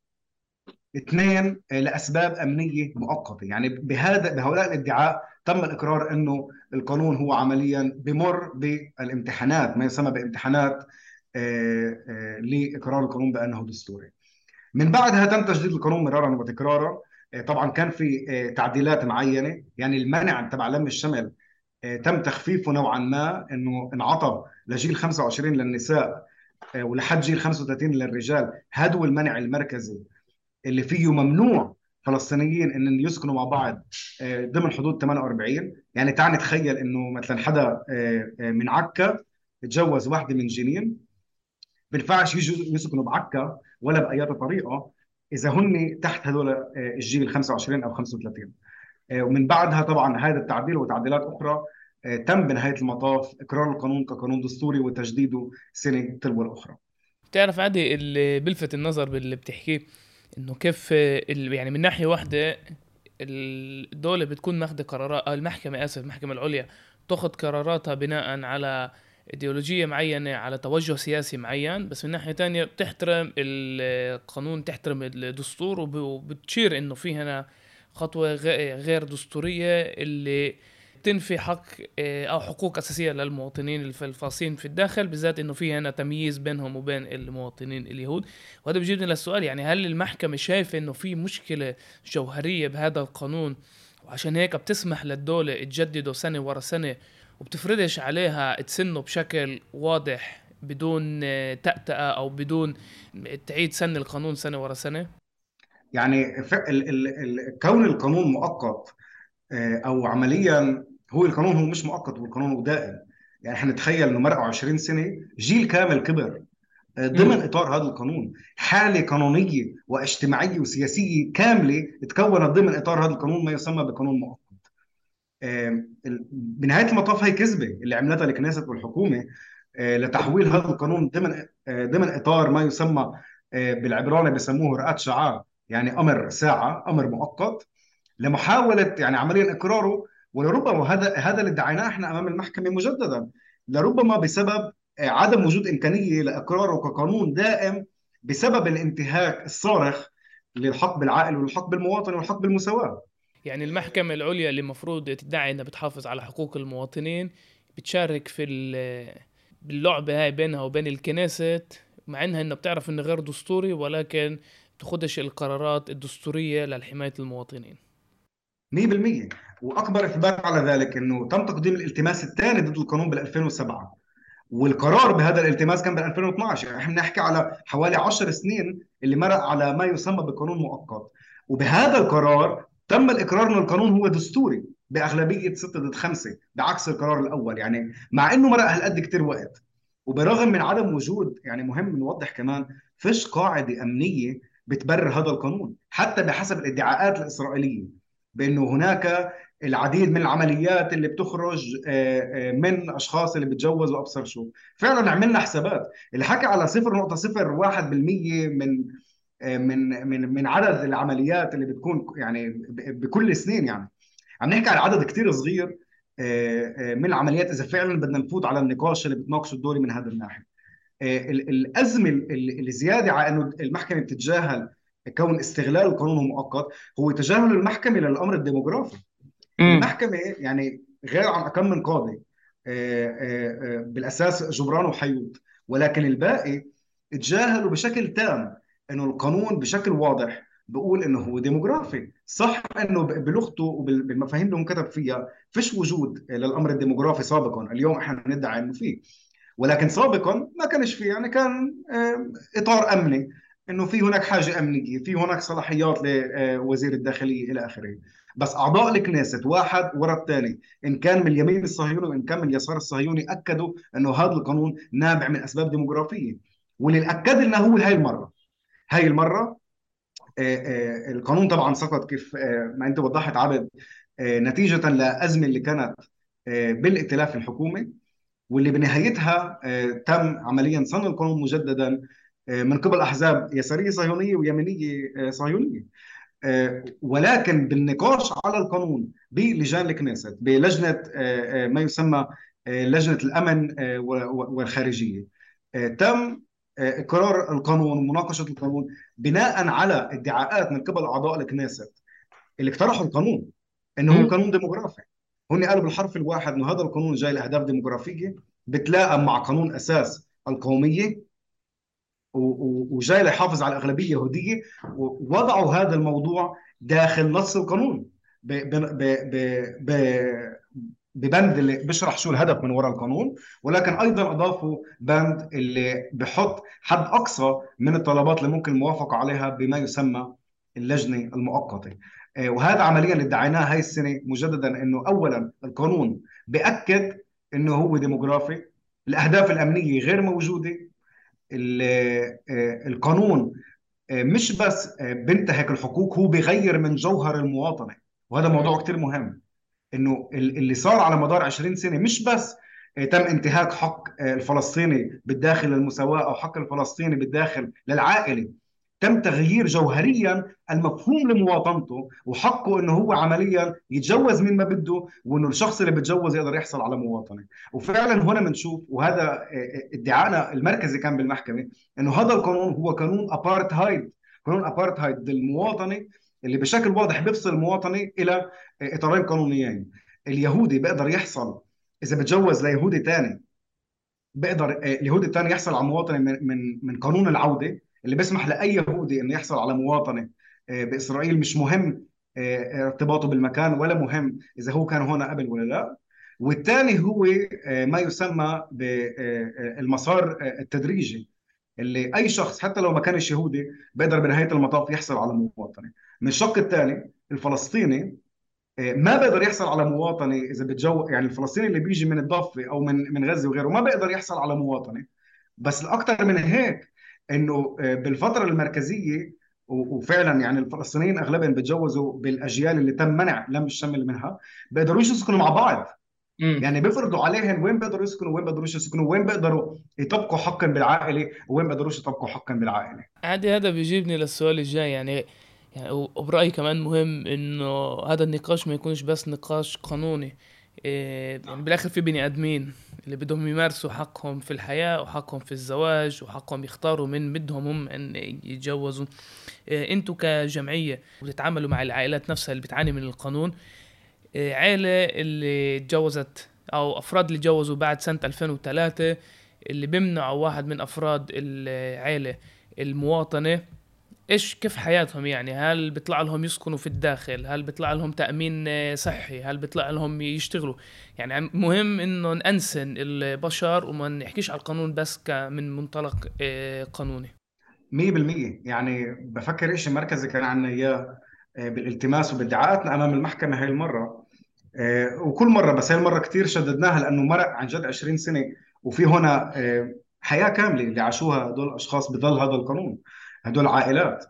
S2: اثنين آه، لأسباب أمنية مؤقتة، يعني بهذا بهؤلاء الادعاء تم الإقرار إنه القانون هو عمليا بمر بالامتحانات ما يسمى بامتحانات آه، آه، لإقرار القانون بأنه دستوري. من بعدها تم تجديد القانون مرارا وتكرارا. طبعا كان في تعديلات معينة. يعني المنع تبع لم الشمل تم تخفيفه نوعا ما إنه انعطى لجيل 25 للنساء ولحد جيل 35 للرجال. هو المنع المركزي. اللي فيه ممنوع فلسطينيين إن يسكنوا مع بعض ضمن حدود 48 يعني تعال نتخيل إنه مثلا حدا من عكا تجوز واحدة من جنين بينفعش يجوا يسكنوا بعكا ولا باي طريقة إذا هن تحت هذول الجيل 25 أو 35 ومن بعدها طبعا هذا التعديل وتعديلات أخرى تم بنهاية المطاف إقرار القانون كقانون دستوري وتجديده سنة تلو الأخرى.
S4: بتعرف عادي اللي بلفت النظر باللي بتحكيه إنه كيف يعني من ناحية واحدة الدولة بتكون ماخذه قرارات المحكمة آسف المحكمة العليا تاخذ قراراتها بناء على إيديولوجية معينة على توجه سياسي معين بس من ناحية تانية بتحترم القانون تحترم الدستور وبتشير إنه في هنا خطوة غير دستورية اللي تنفي حق أو حقوق أساسية للمواطنين الفلسطينيين في الداخل بالذات إنه في هنا تمييز بينهم وبين المواطنين اليهود وهذا بيجيبني للسؤال يعني هل المحكمة شايفة إنه في مشكلة جوهرية بهذا القانون وعشان هيك بتسمح للدولة تجدده سنة ورا سنة وبتفرضش عليها تسنه بشكل واضح بدون تأتأة أو بدون تعيد سن القانون سنة ورا سنة؟
S2: يعني كون القانون مؤقت أو عمليا هو القانون هو مش مؤقت هو القانون هو دائم يعني إحنا نتخيل إنه مرقوا 20 سنة جيل كامل كبر ضمن إطار هذا القانون حالة قانونية واجتماعية وسياسية كاملة تكونت ضمن إطار هذا القانون ما يسمى بقانون مؤقت. بنهايه المطاف هي كذبة اللي عملتها الكنيست والحكومة لتحويل هذا القانون ضمن ضمن إطار ما يسمى بالعبراني بسموه رئات شعار يعني أمر ساعة أمر مؤقت. لمحاولة يعني عمليا إقراره ولربما هذا هذا اللي ادعيناه إحنا أمام المحكمة مجددا. لربما بسبب عدم وجود إمكانية لاقراره كقانون دائم بسبب الانتهاك الصارخ للحق بالعائل والحق بالمواطن والحق بالمساواه
S4: يعني المحكمة العليا اللي المفروض تدعي إنها بتحافظ على حقوق المواطنين بتشارك في باللعبة هاي بينها وبين الكنيسة مع إنها إنها بتعرف انه غير دستوري ولكن تاخدش القرارات الدستورية لحماية المواطنين.
S2: 100% وأكبر اثبات على ذلك إنه تم تقديم الالتماس الثاني ضد القانون بال 2007 والقرار بهذا الالتماس كان بال 2012 يعني إحنا نحكي على حوالي 10 سنين اللي مرق على ما يسمى بقانون مؤقت. وبهذا القرار تم الإقرار إنه القانون هو دستوري بأغلبية 6 ضد 5 بعكس القرار الأول. يعني مع إنه مرق هالقد كثير وقت. وبرغم من عدم وجود يعني مهم نوضح كمان فيش قاعدة أمنية بتبرر هذا القانون حتى بحسب الادعاءات الإسرائيلية بإنه هناك العديد من العمليات اللي بتخرج من أشخاص اللي بتجوزوا ابصر شو. فعلا عملنا حسابات. اللي حكى على 0.01% من من من من عدد العمليات اللي بتكون يعني بكل سنين يعني. عم نحكي على عدد كثير صغير من العمليات إذا فعلا بدنا نفوت على النقاش اللي بتناقشه الدوري من هذا الناحية. الأزمة اللي زياده على إنه المحكمة بتتجاهل كون استغلال القانون مؤقت هو تجاهل المحكمة للأمر الديموغرافي. المحكمة يعني غير عن كم من قاضي بالأساس جبران وحيوت ولكن الباقي تجاهلوا بشكل تام إنه القانون بشكل واضح بقول إنه هو ديموغرافي. صح إنه بلغته وبالمفاهيم اللي انكتب فيها فيش وجود للأمر الديموغرافي سابقا. اليوم إحنا ندعي إنه فيه. ولكن سابقا ما كانش فيه. يعني كان إطار أمني إنه في هناك حاجة أمنية في هناك صلاحيات لوزير الداخلية إلى آخره. بس أعضاء الكنيست واحد ورا الثاني إن كان من اليمين الصهيوني وإن كان من اليسار الصهيوني أكدوا إنه هذا القانون نابع من أسباب ديموغرافية. واللي أكد لنا هو هاي المرة. هاي المرة القانون طبعا سقط كيف ما أنت وضحت عبد نتيجة لأزمة اللي كانت بالائتلاف الحكومي واللي بنهايتها تم عمليا صن القانون مجددا من قبل أحزاب يسارية صهيونية ويمينية صهيونية. ولكن بالنقاش على القانون بلجان الكنيست بلجنة ما يسمى لجنة الأمن والخارجية. تم قرار القانون ومناقشه القانون بناء على ادعاءات من قبل أعضاء الكنيست اللي اقترحوا القانون إنه هو قانون ديموغرافي. هن قالوا بالحرف الواحد إنه هذا القانون جاي لأهداف ديموغرافية بتلائم مع قانون أساس القومية وجاي ليحافظ على الأغلبية اليهودية ووضعوا هذا الموضوع داخل نص القانون. ب ب ب ببند اللي بيشرح شو الهدف من وراء القانون ولكن أيضا أضافوا بند اللي بحط حد أقصى من الطلبات اللي ممكن الموافقه عليها بما يسمى اللجنة المؤقتة. آه، وهذا عمليا اللي ادعيناه هاي السنة مجددا إنه اولا القانون بأكد إنه هو ديموغرافي الأهداف الأمنية غير موجودة القانون آه، مش بس بينتهك الحقوق هو بيغير من جوهر المواطنة. وهذا موضوع كثير مهم. إنه اللي صار على مدار 20 سنة مش بس تم انتهاك حق الفلسطيني بالداخل للمساواة أو حق الفلسطيني بالداخل للعائلة. تم تغيير جوهريا المفهوم لمواطنته وحقه إنه هو عمليا يتجوز من ما بده وإنه الشخص اللي بتجوز يقدر يحصل على مواطنة. وفعلا هنا بنشوف وهذا ادعائنا المركزي كان بالمحكمة إنه هذا القانون هو قانون ابارتهايد قانون ابارتهايد للمواطنة اللي بشكل واضح بيفصل المواطنة إلى إطارين قانونيين. اليهودي بيقدر يحصل إذا بتجوز ليهودي ثاني بيقدر اليهودي الثاني يحصل على مواطنة من من من قانون العودة. اللي بيسمح لأي يهودي إنه يحصل على مواطنة آه، بإسرائيل مش مهم آه، ارتباطه بالمكان ولا مهم إذا هو كان هنا قبل ولا لا. والثاني هو آه، ما يسمى بالمسار التدريجي اللي أي شخص حتى لو ما كانش يهودي بيقدر بنهاية المطاف يحصل على مواطنة. من الشق الثاني الفلسطيني ما بيقدر يحصل على مواطنة إذا بتجو يعني الفلسطيني اللي بيجي من الضفة أو من من غزة وغيره ما بيقدر يحصل على مواطنة. بس الاكثر من هيك إنه آه، بالفترة المركزية وفعلا يعني الفلسطينيين اغلبهم بتجوزوا بالأجيال اللي تم منع لم الشمل منها بيقدروش يسكنوا مع بعض. مم. يعني بيفرضوا عليهم وين بيقدروا يسكنوا وين بيقدروش يسكنوا وين بيقدروا يطبقوا حقا بالعائلة وين بيقدروش يطبقوا حقا بالعائلة.
S4: عادي هذا بيجيبني للسؤال الجاي. يعني يعني وبرأيي كمان مهم إنه هذا النقاش ما يكونش بس نقاش قانوني. يعني بالآخر في بني آدمين اللي بدهم يمارسوا حقهم في الحياة وحقهم في الزواج وحقهم يختاروا من بدهم هم أن يتجوزوا. إيه أنتوا كجمعية بتتعاملوا مع العائلات نفسها اللي بتعاني من القانون. إيه عائلة اللي تجوزت أو أفراد اللي تجوزوا بعد سنة 2003 اللي بيمنعوا واحد من أفراد العائلة المواطنة إيش كيف حياتهم يعني؟ هل بيطلع لهم يسكنوا في الداخل؟ هل بيطلع لهم تأمين صحي؟ هل بيطلع لهم يشتغلوا؟ يعني مهم انه نأنسن البشر وما نحكيش على القانون بس من منطلق آه، قانوني.
S2: 100% يعني بفكر إيش المركز كان عندنا إياه آه، بالالتماس وبادعاءاتنا أمام المحكمة هاي المرة. آه، وكل مرة بس هاي المرة كثير شددناها لأنه مرق عن جد 20 سنة. وفي هنا حياة كاملة اللي عاشوها هدول الأشخاص بظل هذا القانون. هدول عائلات.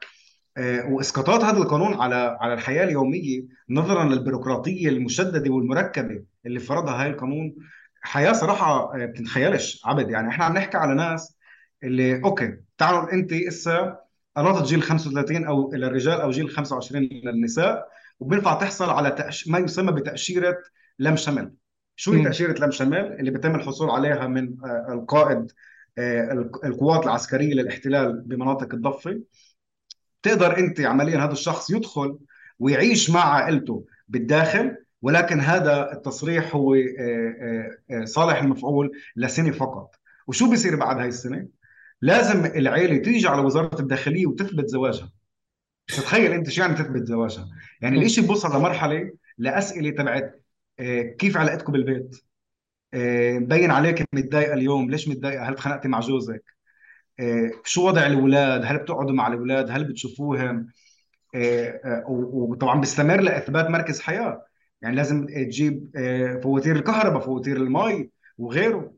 S2: آه، واسقاطات هذا القانون على على الحياة اليومية نظرا للبيروقراطية المشددة والمركبة اللي فرضها هاي القانون حياة صراحة آه، بتنخيلش عبد يعني إحنا عم نحكي على ناس اللي أوكي تعالوا أنت إسا قررت جيل 35 أو للرجال أو جيل 25 للنساء وبينفع تحصل على تأش... ما يسمى بتأشيرة لم شمل شو هي تأشيرة لم شمل اللي بيتم الحصول عليها من آه، القائد القوات العسكرية للاحتلال بمناطق الضفة. تقدر أنت عمليا هذا الشخص يدخل ويعيش مع عائلته بالداخل ولكن هذا التصريح هو آه، آه، صالح المفعول لسنة فقط. وشو بيصير بعد هاي السنة؟ لازم العيلة تيجي على وزارة الداخلية وتثبت زواجها. تتخيل أنت شو يعني تثبت زواجها؟ يعني الإشي بوصل لمرحلة لأسئلة تبعت كيف علاقتكم بالبيت؟ آه، مبين عليك متضايقة اليوم. ليش متضايقة؟ هل اتخانقتي مع جوزك آه، شو وضع الأولاد؟ هل بتقعدوا مع الأولاد؟ هل بتشوفوهم؟ آه، وطبعا بيستمر لإثبات مركز حياة. يعني لازم تجيب فواتير الكهرباء فواتير المي وغيره.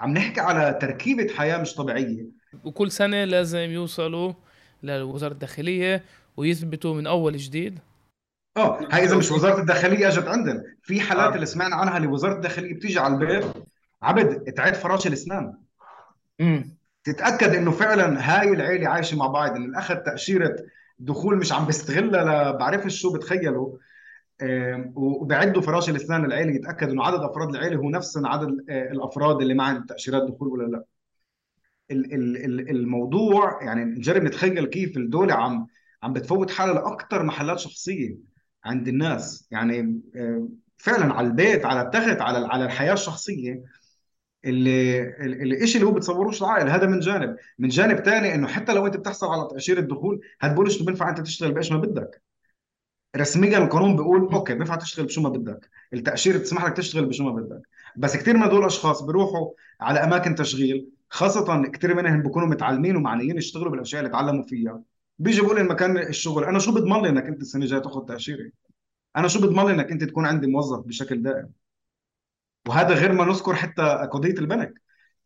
S2: عم نحكي على تركيبة حياة مش طبيعية.
S4: وكل سنة لازم يوصلوا لوزارة الداخلية ويثبتوا من أول جديد
S2: آه هاي إذا مش وزارة الداخلية أجت عندنا. في حالات آه. اللي سمعنا عنها اللي وزارة الداخلية بتيجي على البيت. عم بتعد فراشي الأسنان. امم تتأكد إنه فعلا هاي العيلة عايشة مع بعض. انه اخذ تأشيرة دخول مش عم بيستغلها بعرفش شو بتخيلوا. وبعدوا فراش الإسنان العيله يتأكد إنه عدد أفراد العيلة هو نفس عدد آه، الأفراد اللي معهم تأشيرات دخول ولا لا. الموضوع يعني نجرب نتخيل كيف الدولة عم عم بتفوت حالها لاكثر محلات شخصية. عند الناس. يعني آه، فعلا على البيت على التخت على على الحياة الشخصية اللي الشيء اللي هو بتصوروش العائل هذا من جانب. من جانب ثاني إنه حتى لو أنت بتحصل على تأشيرة دخول هتقولش بينفع أنت تشتغل بإيش ما بدك. رسميا القانون بيقول أوكي بينفع تشتغل بشو ما بدك. التأشيرة بتسمح لك تشتغل بشو ما بدك. بس كثير من هدول الأشخاص بيروحوا على أماكن تشغيل خاصة كثير منهم بيكونوا متعلمين ومعنيين يشتغلوا بالأشياء اللي تعلموا فيها. بيجي بيقول المكان الشغل. أنا شو بضمن لي إنك أنت السنة الجاية تاخذ تأشيرة؟ أنا شو بضمن لي إنك أنت تكون عندي موظف بشكل دائم؟ وهذا غير ما نذكر حتى قضية البنك.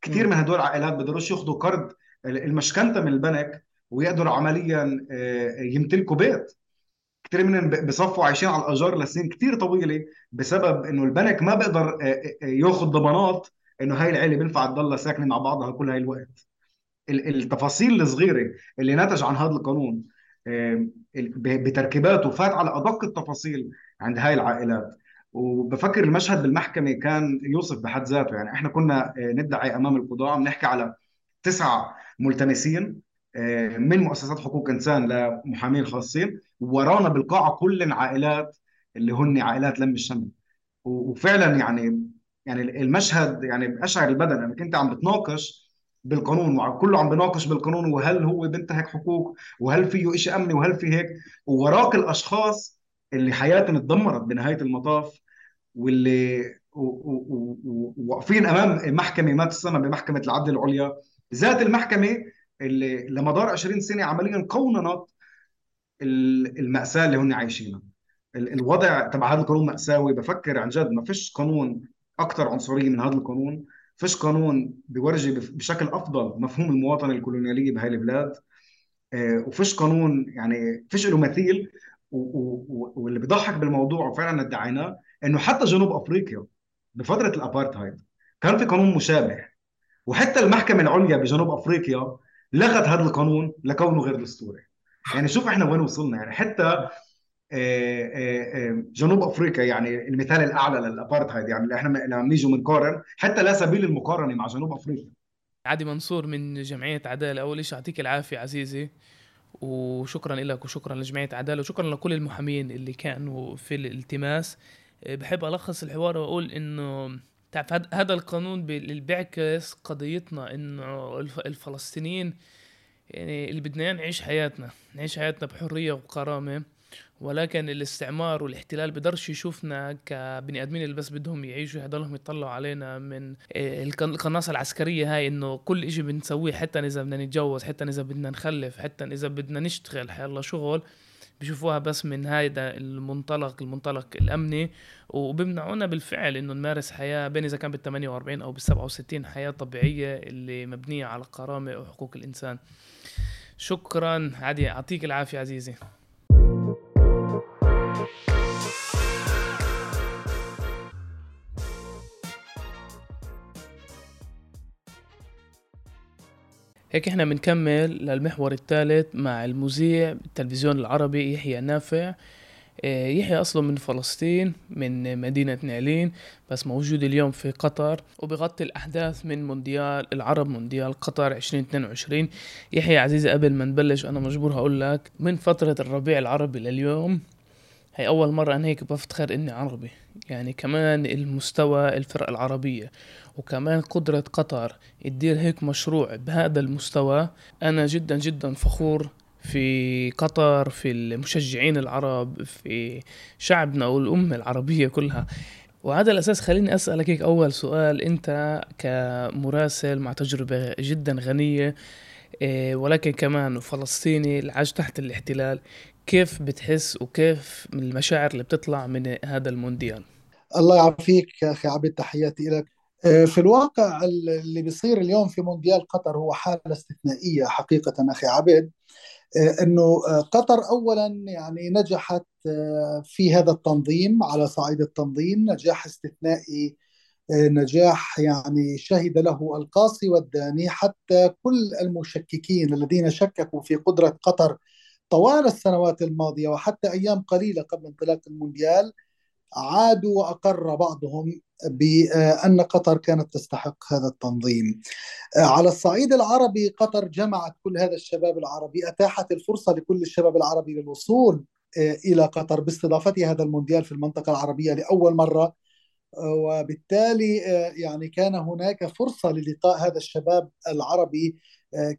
S2: كثير من هدول العائلات بيقدروش ياخذوا قرض المشكنتة من البنك ويقدروا عمليا آه، يمتلكوا بيت. كثير منهم بصفوا عايشين على الاجار لسنين كثير طويلة بسبب إنه البنك ما بيقدر آه، آه، ياخذ ضمانات إنه هاي العيلة بينفع تضلها ساكنة مع بعضها كل هاي الوقت. التفاصيل الصغيرة اللي نتج عن هذا القانون بتركيباته فات على أدق التفاصيل عند هاي العائلات. وبفكر المشهد بالمحكمة كان يوصف بحد ذاته. يعني إحنا كنا آه، ندعي أمام القضاء عم نحكي على تسعة ملتمسين آه، من مؤسسات حقوق إنسان لمحامين خاصين ورانا بالقاعه كل عائلات اللي هن عائلات لم الشمل. وفعلا يعني يعني المشهد يعني بأشعر البدن إنك أنت عم بتناقش بالقانون وكله عم بناقش بالقانون وهل هو بينتهك حقوق وهل فيه شيء أمني وهل في هيك. ووراك الأشخاص اللي حياتهم تدمرت بنهاية المطاف واللي واقفين أمام محكمة ما تسمى بمحكمة العدل العليا. ذات المحكمة اللي لمدار 20 سنة عمليا قوننت المأساة اللي هن عايشينها. الوضع تبع هذا القانون مأساوي. بفكر عن جد ما فيش قانون أكثر عنصرية من هذا القانون. فيش قانون بيورجي بشكل أفضل مفهوم المواطنه الكولونيالية بهاي البلاد. آه، وفيش قانون يعني فيش له مثيل. واللي بيضحك بالموضوع وفعلا ادعيناه إنه حتى جنوب أفريقيا بفترة الأبارتهايد كان في قانون مشابه. وحتى المحكمة العليا بجنوب أفريقيا لغت هذا القانون لكونه غير دستوري. يعني شوف إحنا وين وصلنا. يعني حتى جنوب أفريقيا يعني المثال الأعلى للأبارتهايد يعني إحنا لما نيجي بنقارن حتى لا سبيل المقارنة مع جنوب أفريقيا.
S4: عادي منصور من جمعية عدالة. أول شيء يعطيك العافية عزيزي وشكرا لك وشكرا لجمعية عدالة وشكرا لكل المحامين اللي كانوا في الالتماس. بحب ألخص الحوار وأقول إنه تعرف هذا القانون بيعكس قضيتنا إنه الفلسطينيين يعني اللي بدنا نعيش حياتنا نعيش حياتنا بحرية وكرامة. ولكن الاستعمار والاحتلال بقدرش يشوفنا كبني آدمين اللي بس بدهم يعيشوا يضلهم يطلعوا علينا من القناصة العسكرية هاي إنه كل إشي بنسويه حتى إذا بدنا نتجوز حتى إذا بدنا نخلف حتى إذا بدنا نشتغل حيلا شغل بشوفوها بس من هذا المنطلق المنطلق الأمني. وبمنعونا بالفعل إنه نمارس حياة بين إذا كان بال 48 أو بال 67 حياة طبيعية اللي مبنية على الكرامه وحقوق الإنسان. شكرا عادي يعطيك العافية عزيزي. هيك إحنا بنكمل للمحور الثالث مع المذيع بالتلفزيون العربي يحيى نافع. آه، يحيى أصله من فلسطين من مدينة نعلين بس موجود اليوم في قطر وبغطي الأحداث من مونديال العرب مونديال قطر 2022 يحيى عزيزي قبل ما نبلش أنا مجبور هقول لك من فترة الربيع العربي لليوم هي أول مرة أنا هيك بفتخر إني عربي يعني كمان المستوى الفرق العربية. وكمان قدرة قطر تدير هيك مشروع بهذا المستوى. أنا جدا جدا فخور في قطر في المشجعين العرب في شعبنا والأمة العربية كلها. وهذا الأساس خليني أسألك هيك أول سؤال. أنت كمراسل مع تجربة جدا غنية إيه، ولكن كمان فلسطيني العاش تحت الاحتلال. كيف بتحس وكيف المشاعر اللي بتطلع من هذا المونديال؟
S3: الله يعافيك يا أخي عبد تحياتي لك في الواقع اللي بيصير اليوم في مونديال قطر هو حالة استثنائية حقيقة أخي عبد آه، أنه آه، قطر أولا يعني نجحت في هذا التنظيم على صعيد التنظيم نجاح استثنائي نجاح يعني شهد له القاصي والداني. حتى كل المشككين الذين شككوا في قدرة قطر طوال السنوات الماضية وحتى أيام قليلة قبل انطلاق المونديال عادوا وأقر بعضهم بأن قطر كانت تستحق هذا التنظيم. على الصعيد العربي قطر جمعت كل هذا الشباب العربي أتاحت الفرصة لكل الشباب العربي للوصول إلى قطر باستضافتها هذا المونديال في المنطقة العربية لأول مرة. وبالتالي يعني كان هناك فرصة للقاء هذا الشباب العربي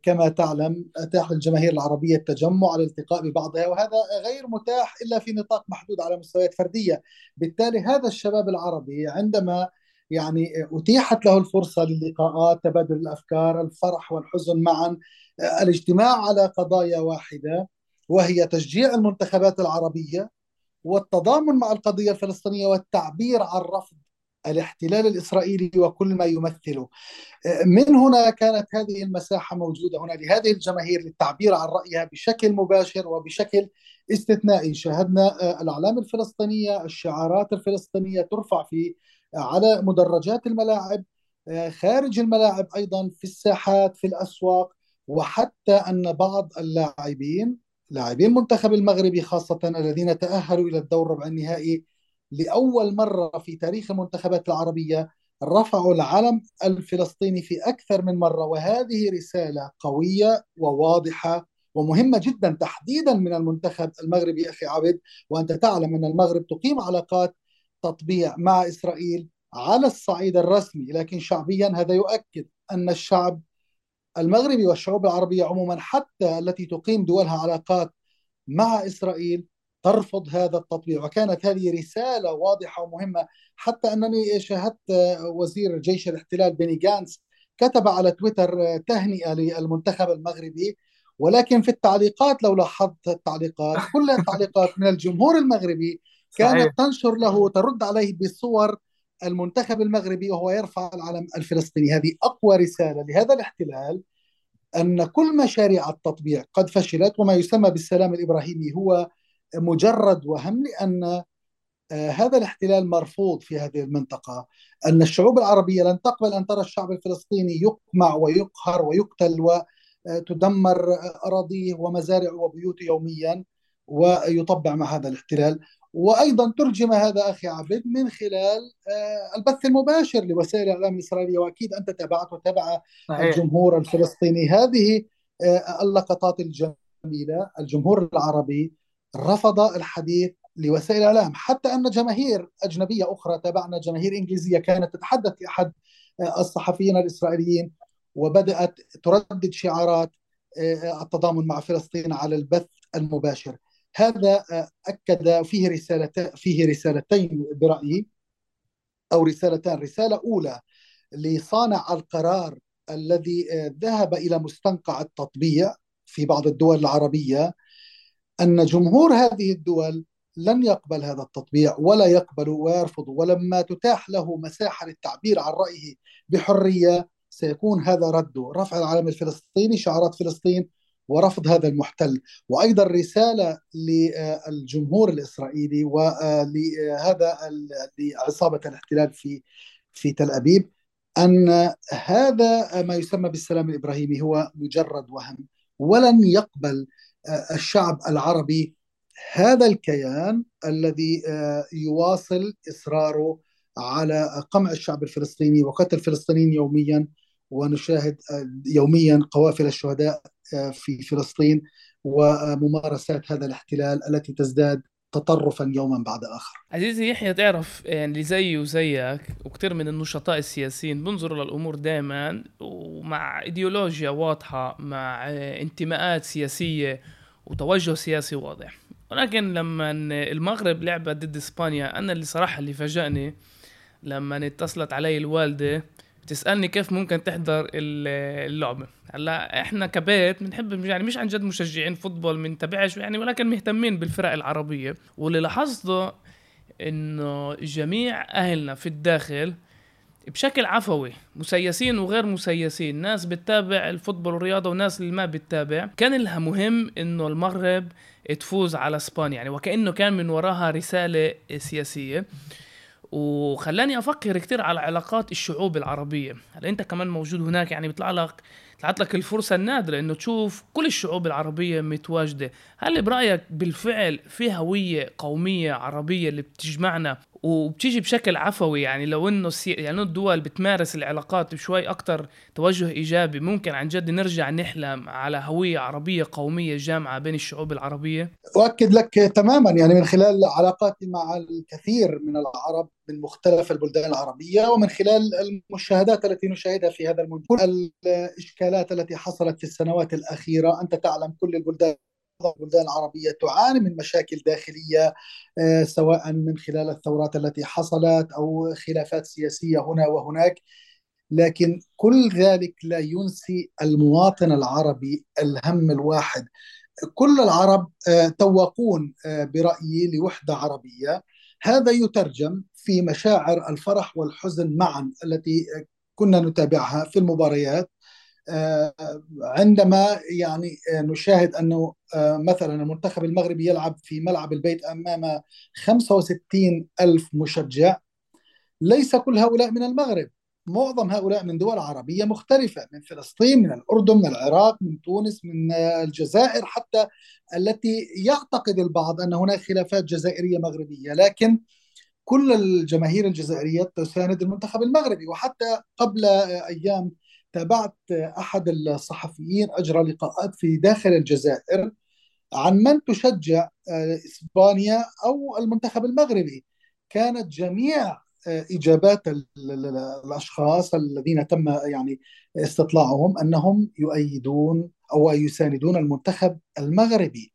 S3: كما تعلم أتاح للجماهير العربية التجمع الالتقاء ببعضها وهذا غير متاح إلا في نطاق محدود على مستويات فردية. بالتالي هذا الشباب العربي عندما يعني أتيحت له الفرصة للقاءات تبادل الأفكار الفرح والحزن معا الاجتماع على قضايا واحدة وهي تشجيع المنتخبات العربية والتضامن مع القضية الفلسطينية والتعبير عن رفض الاحتلال الإسرائيلي وكل ما يمثله. من هنا كانت هذه المساحة موجودة هنا لهذه الجماهير للتعبير عن رأيها بشكل مباشر وبشكل استثنائي. شاهدنا الأعلام الفلسطينية الشعارات الفلسطينية ترفع في على مدرجات الملاعب خارج الملاعب أيضا في الساحات في الأسواق وحتى أن بعض اللاعبين لاعبي المنتخب المغربي خاصة الذين تأهلوا إلى الدور ربع النهائي لأول مرة في تاريخ المنتخبات العربية رفعوا العلم الفلسطيني في أكثر من مرة وهذه رسالة قوية وواضحة ومهمة جدا تحديدا من المنتخب المغربي أخي عبد وأنت تعلم أن المغرب تقيم علاقات تطبيع مع إسرائيل على الصعيد الرسمي لكن شعبيا هذا يؤكد أن الشعب المغربي والشعوب العربية عموما حتى التي تقيم دولها علاقات مع إسرائيل ترفض هذا التطبيع وكانت هذه رسالة واضحة ومهمة. حتى أنني شاهدت وزير جيش الاحتلال بيني جانس كتب على تويتر تهنئة للمنتخب المغربي. ولكن في التعليقات لو لاحظت التعليقات *laughs* كل التعليقات من الجمهور المغربي كانت صحيح. تنشر له ترد عليه بصور المنتخب المغربي وهو يرفع العلم الفلسطيني. هذه أقوى رسالة لهذا الاحتلال أن كل مشاريع التطبيع قد فشلت. وما يسمى بالسلام الإبراهيمي هو مجرد وهم لأن آه، هذا الاحتلال مرفوض في هذه المنطقة أن الشعوب العربية لن تقبل أن ترى الشعب الفلسطيني يقمع ويقهر ويقتل وتدمر أراضيه ومزارعه وبيوته يوميا ويطبع مع هذا الاحتلال. وأيضا ترجم هذا أخي عبد من خلال آه، البث المباشر لوسائل الاعلام الاسرائيليه وأكيد أنت تابعت وتابع الجمهور الفلسطيني. هذه آه، اللقطات الجميلة الجمهور العربي رفض الحديث لوسائل الإعلام. حتى أن جماهير أجنبية أخرى تابعنا جماهير إنجليزية كانت تتحدث لأحد آه، الصحفيين الإسرائيليين وبدأت تردد شعارات التضامن مع فلسطين على البث المباشر. هذا أكد فيه رساله فيه رسالتين برأيي أو رسالتان. رسالة أولى لصانع القرار الذي ذهب إلى مستنقع التطبيع في بعض الدول العربية أن جمهور هذه الدول لن يقبل هذا التطبيع ولا يقبل ويرفض ولما تتاح له مساحة للتعبير عن رأيه بحرية سيكون هذا رده رفع العلم الفلسطيني شعارات فلسطين ورفض هذا المحتل. وأيضا رسالة للجمهور الإسرائيلي ولهذا لعصابة الاحتلال في في تل أبيب أن هذا ما يسمى بالسلام الإبراهيمي هو مجرد وهم ولن يقبل الشعب العربي هذا الكيان الذي يواصل إصراره على قمع الشعب الفلسطيني وقتل الفلسطينيين يوميا ونشاهد يوميا قوافل الشهداء في فلسطين وممارسات هذا الاحتلال التي تزداد تطرفا يوما بعد آخر.
S4: عزيزي يحيى تعرف يعني اللي زيي وزيك وكثير من النشطاء السياسيين بنظروا للأمور دائما ومع إيديولوجيا واضحة مع انتماءات سياسية وتوجه سياسي واضح. ولكن لما المغرب لعبت ضد إسبانيا أنا اللي صراحة اللي فاجأني لما اتصلت علي الوالدة تسالني كيف ممكن تحضر اللعبة هلأ إحنا كبيت بنحب يعني مش عن جد مشجعين فوتبول بنتابعش يعني ولكن مهتمين بالفرق العربية واللي لاحظته إنه جميع أهلنا في الداخل بشكل عفوي مسيسين وغير مسيسين ناس بتتابع الفوتبول والرياضة وناس اللي ما بتتابع. كان لها مهم إنه المغرب تفوز على إسبانيا يعني وكأنه كان من وراها رسالة سياسية. وخلاني أفكر كثير على علاقات الشعوب العربية. هلا أنت كمان موجود هناك؟ يعني بيطلع لك طلعت لك الفرصة النادرة إنه تشوف كل الشعوب العربية متواجدة. هل برأيك بالفعل في هوية قومية عربية اللي بتجمعنا وبتيجي بشكل عفوي يعني لو إنه السي... يعني الدول بتمارس العلاقات بشوي أكثر توجه إيجابي ممكن عن جد نرجع نحلم على هوية عربية قومية جامعة بين الشعوب العربية.
S3: اؤكد لك تماما يعني من خلال علاقاتي مع الكثير من العرب من مختلف البلدان العربية ومن خلال المشاهدات التي نشاهدها في هذا كل الإشكالات التي حصلت في السنوات الأخيرة. أنت تعلم كل البلدان البلدان العربية تعاني من مشاكل داخلية آه، سواء من خلال الثورات التي حصلت أو خلافات سياسية هنا وهناك. لكن كل ذلك لا ينسي المواطن العربي الهم الواحد. كل العرب آه، توقون آه، برأيي لوحدة عربية. هذا يترجم في مشاعر الفرح والحزن معا التي كنا نتابعها في المباريات. عندما يعني آه، نشاهد أنه آه، مثلا المنتخب المغربي يلعب في ملعب البيت أمام 65 ألف مشجع ليس كل هؤلاء من المغرب. معظم هؤلاء من دول عربية مختلفة من فلسطين من الأردن من العراق من تونس من الجزائر حتى التي يعتقد البعض أن هناك خلافات جزائرية مغربية. لكن كل الجماهير الجزائرية تساند المنتخب المغربي وحتى قبل أيام تابعت أحد الصحفيين أجرى لقاءات في داخل الجزائر عن من تشجع آه، إسبانيا أو المنتخب المغربي. كانت جميع آه، إجابات الأشخاص الذين تم يعني استطلاعهم أنهم يؤيدون أو يساندون المنتخب المغربي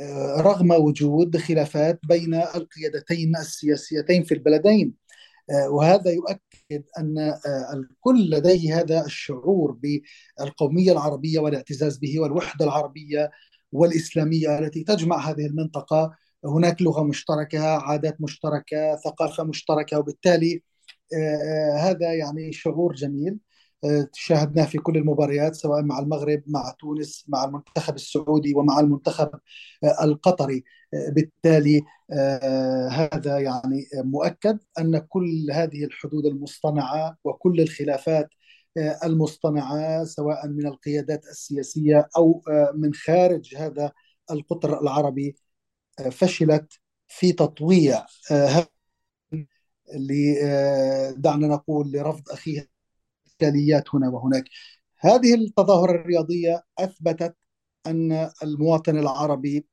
S3: آه، رغم وجود خلافات بين القيادتين السياسيتين في البلدين وهذا يؤكد أن آه، الكل لديه هذا الشعور بالقومية العربية والاعتزاز به والوحدة العربية والإسلامية التي تجمع هذه المنطقة. هناك لغة مشتركة عادات مشتركة ثقافة مشتركة وبالتالي آه، هذا يعني شعور جميل. آه، شاهدناه في كل المباريات سواء مع المغرب مع تونس مع المنتخب السعودي ومع المنتخب القطري. بالتالي آه، هذا يعني مؤكد أن كل هذه الحدود المصطنعة وكل الخلافات آه، المصطنعة سواء من القيادات السياسية أو آه، من خارج هذا القطر العربي فشلت في تطويع دعنا نقول لرفض اخيها الاشكاليات هنا وهناك. هذه التظاهرة الرياضية أثبتت أن المواطن العربي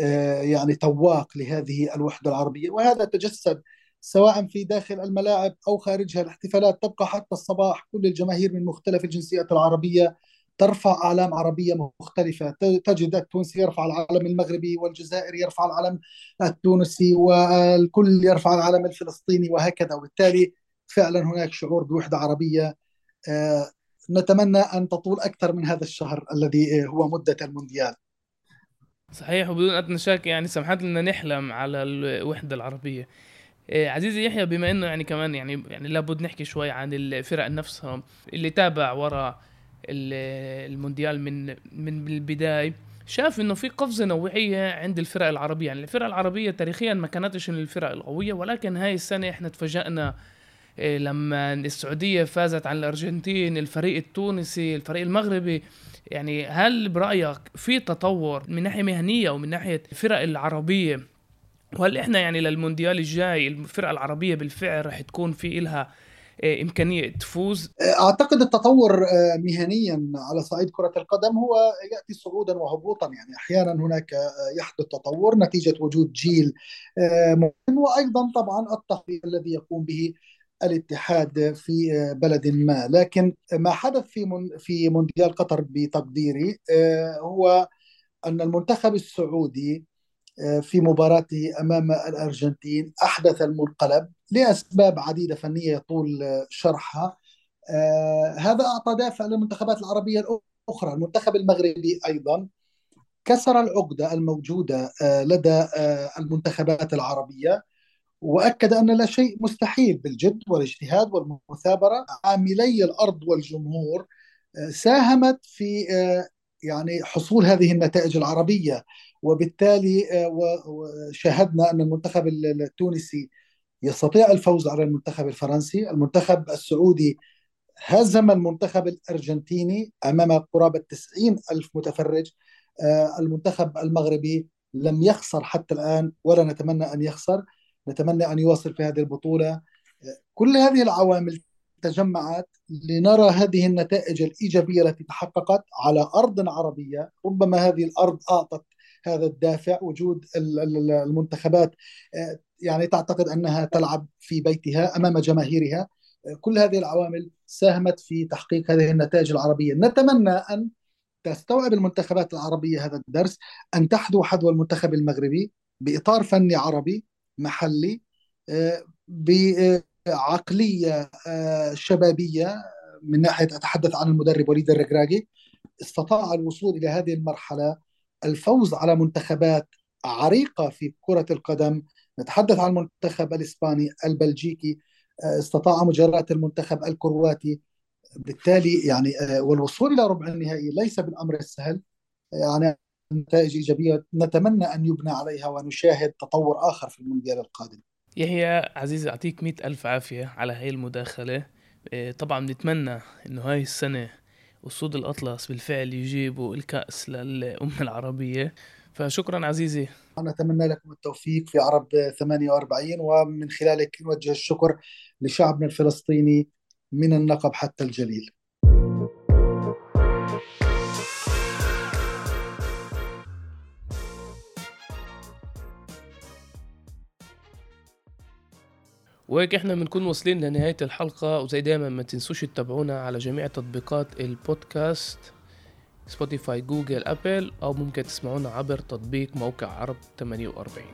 S3: آه، يعني تواق لهذه الوحدة العربية وهذا تجسد سواء في داخل الملاعب أو خارجها. الاحتفالات تبقى حتى الصباح كل الجماهير من مختلف الجنسيات العربية ترفع أعلام عربية مختلفة. تجد التونسي يرفع العلم المغربي والجزائري يرفع العلم التونسي والكل يرفع العلم الفلسطيني وهكذا. وبالتالي فعلا هناك شعور بوحدة عربية نتمنى أن تطول أكثر من هذا الشهر الذي هو مدة المونديال.
S4: صحيح وبدون أدنى شك يعني سمحت لنا نحلم على الوحدة العربية. إيه، عزيزي يحيى بما إنه يعني كمان يعني يعني لابد نحكي شوي عن الفرق نفسهم اللي تابع وراء المونديال من من البداية. شاف إنه في قفزة نوعية عند الفرق العربية. يعني الفرق العربية تاريخيا ما كانتش من الفرق القوية ولكن هاي السنة إحنا تفاجئنا لما السعودية فازت على الأرجنتين الفريق التونسي الفريق المغربي. يعني هل برأيك في تطور من ناحية مهنية ومن ناحية الفرق العربية؟ وهل إحنا يعني للمونديال الجاي الفرقه العربية بالفعل رح تكون في إلها آه، إمكانية تفوز؟
S3: أعتقد التطور آه، مهنيا على صعيد كرة القدم هو يأتي صعودا وهبوطا. يعني أحيانا هناك آه، يحدث تطور نتيجة وجود جيل مهم. وأيضا طبعا التخطيط الذي يقوم به الاتحاد في بلد ما. لكن ما حدث في في مونديال قطر بتقديري آه، هو أن المنتخب السعودي آه، في مباراته أمام الأرجنتين أحدث المنقلب لأسباب عديدة فنية يطول شرحها. آه، هذا أعطى دافع للمنتخبات العربية الأخرى المنتخب المغربي أيضا. كسر العقدة الموجودة لدى المنتخبات العربية. وأكد أن لا شيء مستحيل بالجد والاجتهاد والمثابرة. عاملي الأرض والجمهور آه، ساهمت في آه، يعني حصول هذه النتائج العربية. وبالتالي آه، شاهدنا أن المنتخب التونسي يستطيع الفوز على المنتخب الفرنسي. المنتخب السعودي هزم المنتخب الأرجنتيني أمام قرابة 90 ألف متفرج. المنتخب المغربي لم يخسر حتى الآن ولا نتمنى أن يخسر. نتمنى أن يواصل في هذه البطولة. كل هذه العوامل تجمعت لنرى هذه النتائج الإيجابية التي تحققت على أرض عربية. ربما هذه الأرض أعطت هذا الدافع. وجود المنتخبات يعني تعتقد أنها تلعب في بيتها أمام جماهيرها. كل هذه العوامل ساهمت في تحقيق هذه النتائج العربية. نتمنى أن تستوعب المنتخبات العربية هذا الدرس أن تحذو حذو المنتخب المغربي بإطار فني عربي. محلي بعقلية شبابية. من ناحية أتحدث عن المدرب وليد الركراكي استطاع الوصول إلى هذه المرحلة. الفوز على منتخبات عريقة في كرة القدم. نتحدث عن المنتخب الإسباني البلجيكي. استطاع مجاراة المنتخب الكرواتي. بالتالي يعني والوصول إلى ربع النهائي ليس بالأمر السهل. يعني نتائج إيجابية نتمنى أن يبنى عليها ونشاهد تطور آخر في المونديال القادم.
S4: يحيى عزيزي أعطيك مئة ألف عافية على هاي المداخلة. طبعا نتمنى إنه هاي السنة أسود الأطلس بالفعل يجيبوا الكأس للأمة العربية. فشكرا عزيزي.
S3: أنا أتمنى لكم التوفيق في عرب 48 ومن خلالك نوجه الشكر لشعبنا الفلسطيني من النقب حتى الجليل.
S4: وهيك إحنا بنكون واصلين لنهاية الحلقة. وزي دايما ما تنسوش تتابعونا على جميع تطبيقات البودكاست Spotify Google Apple أو ممكن تسمعونا عبر تطبيق موقع عرب 48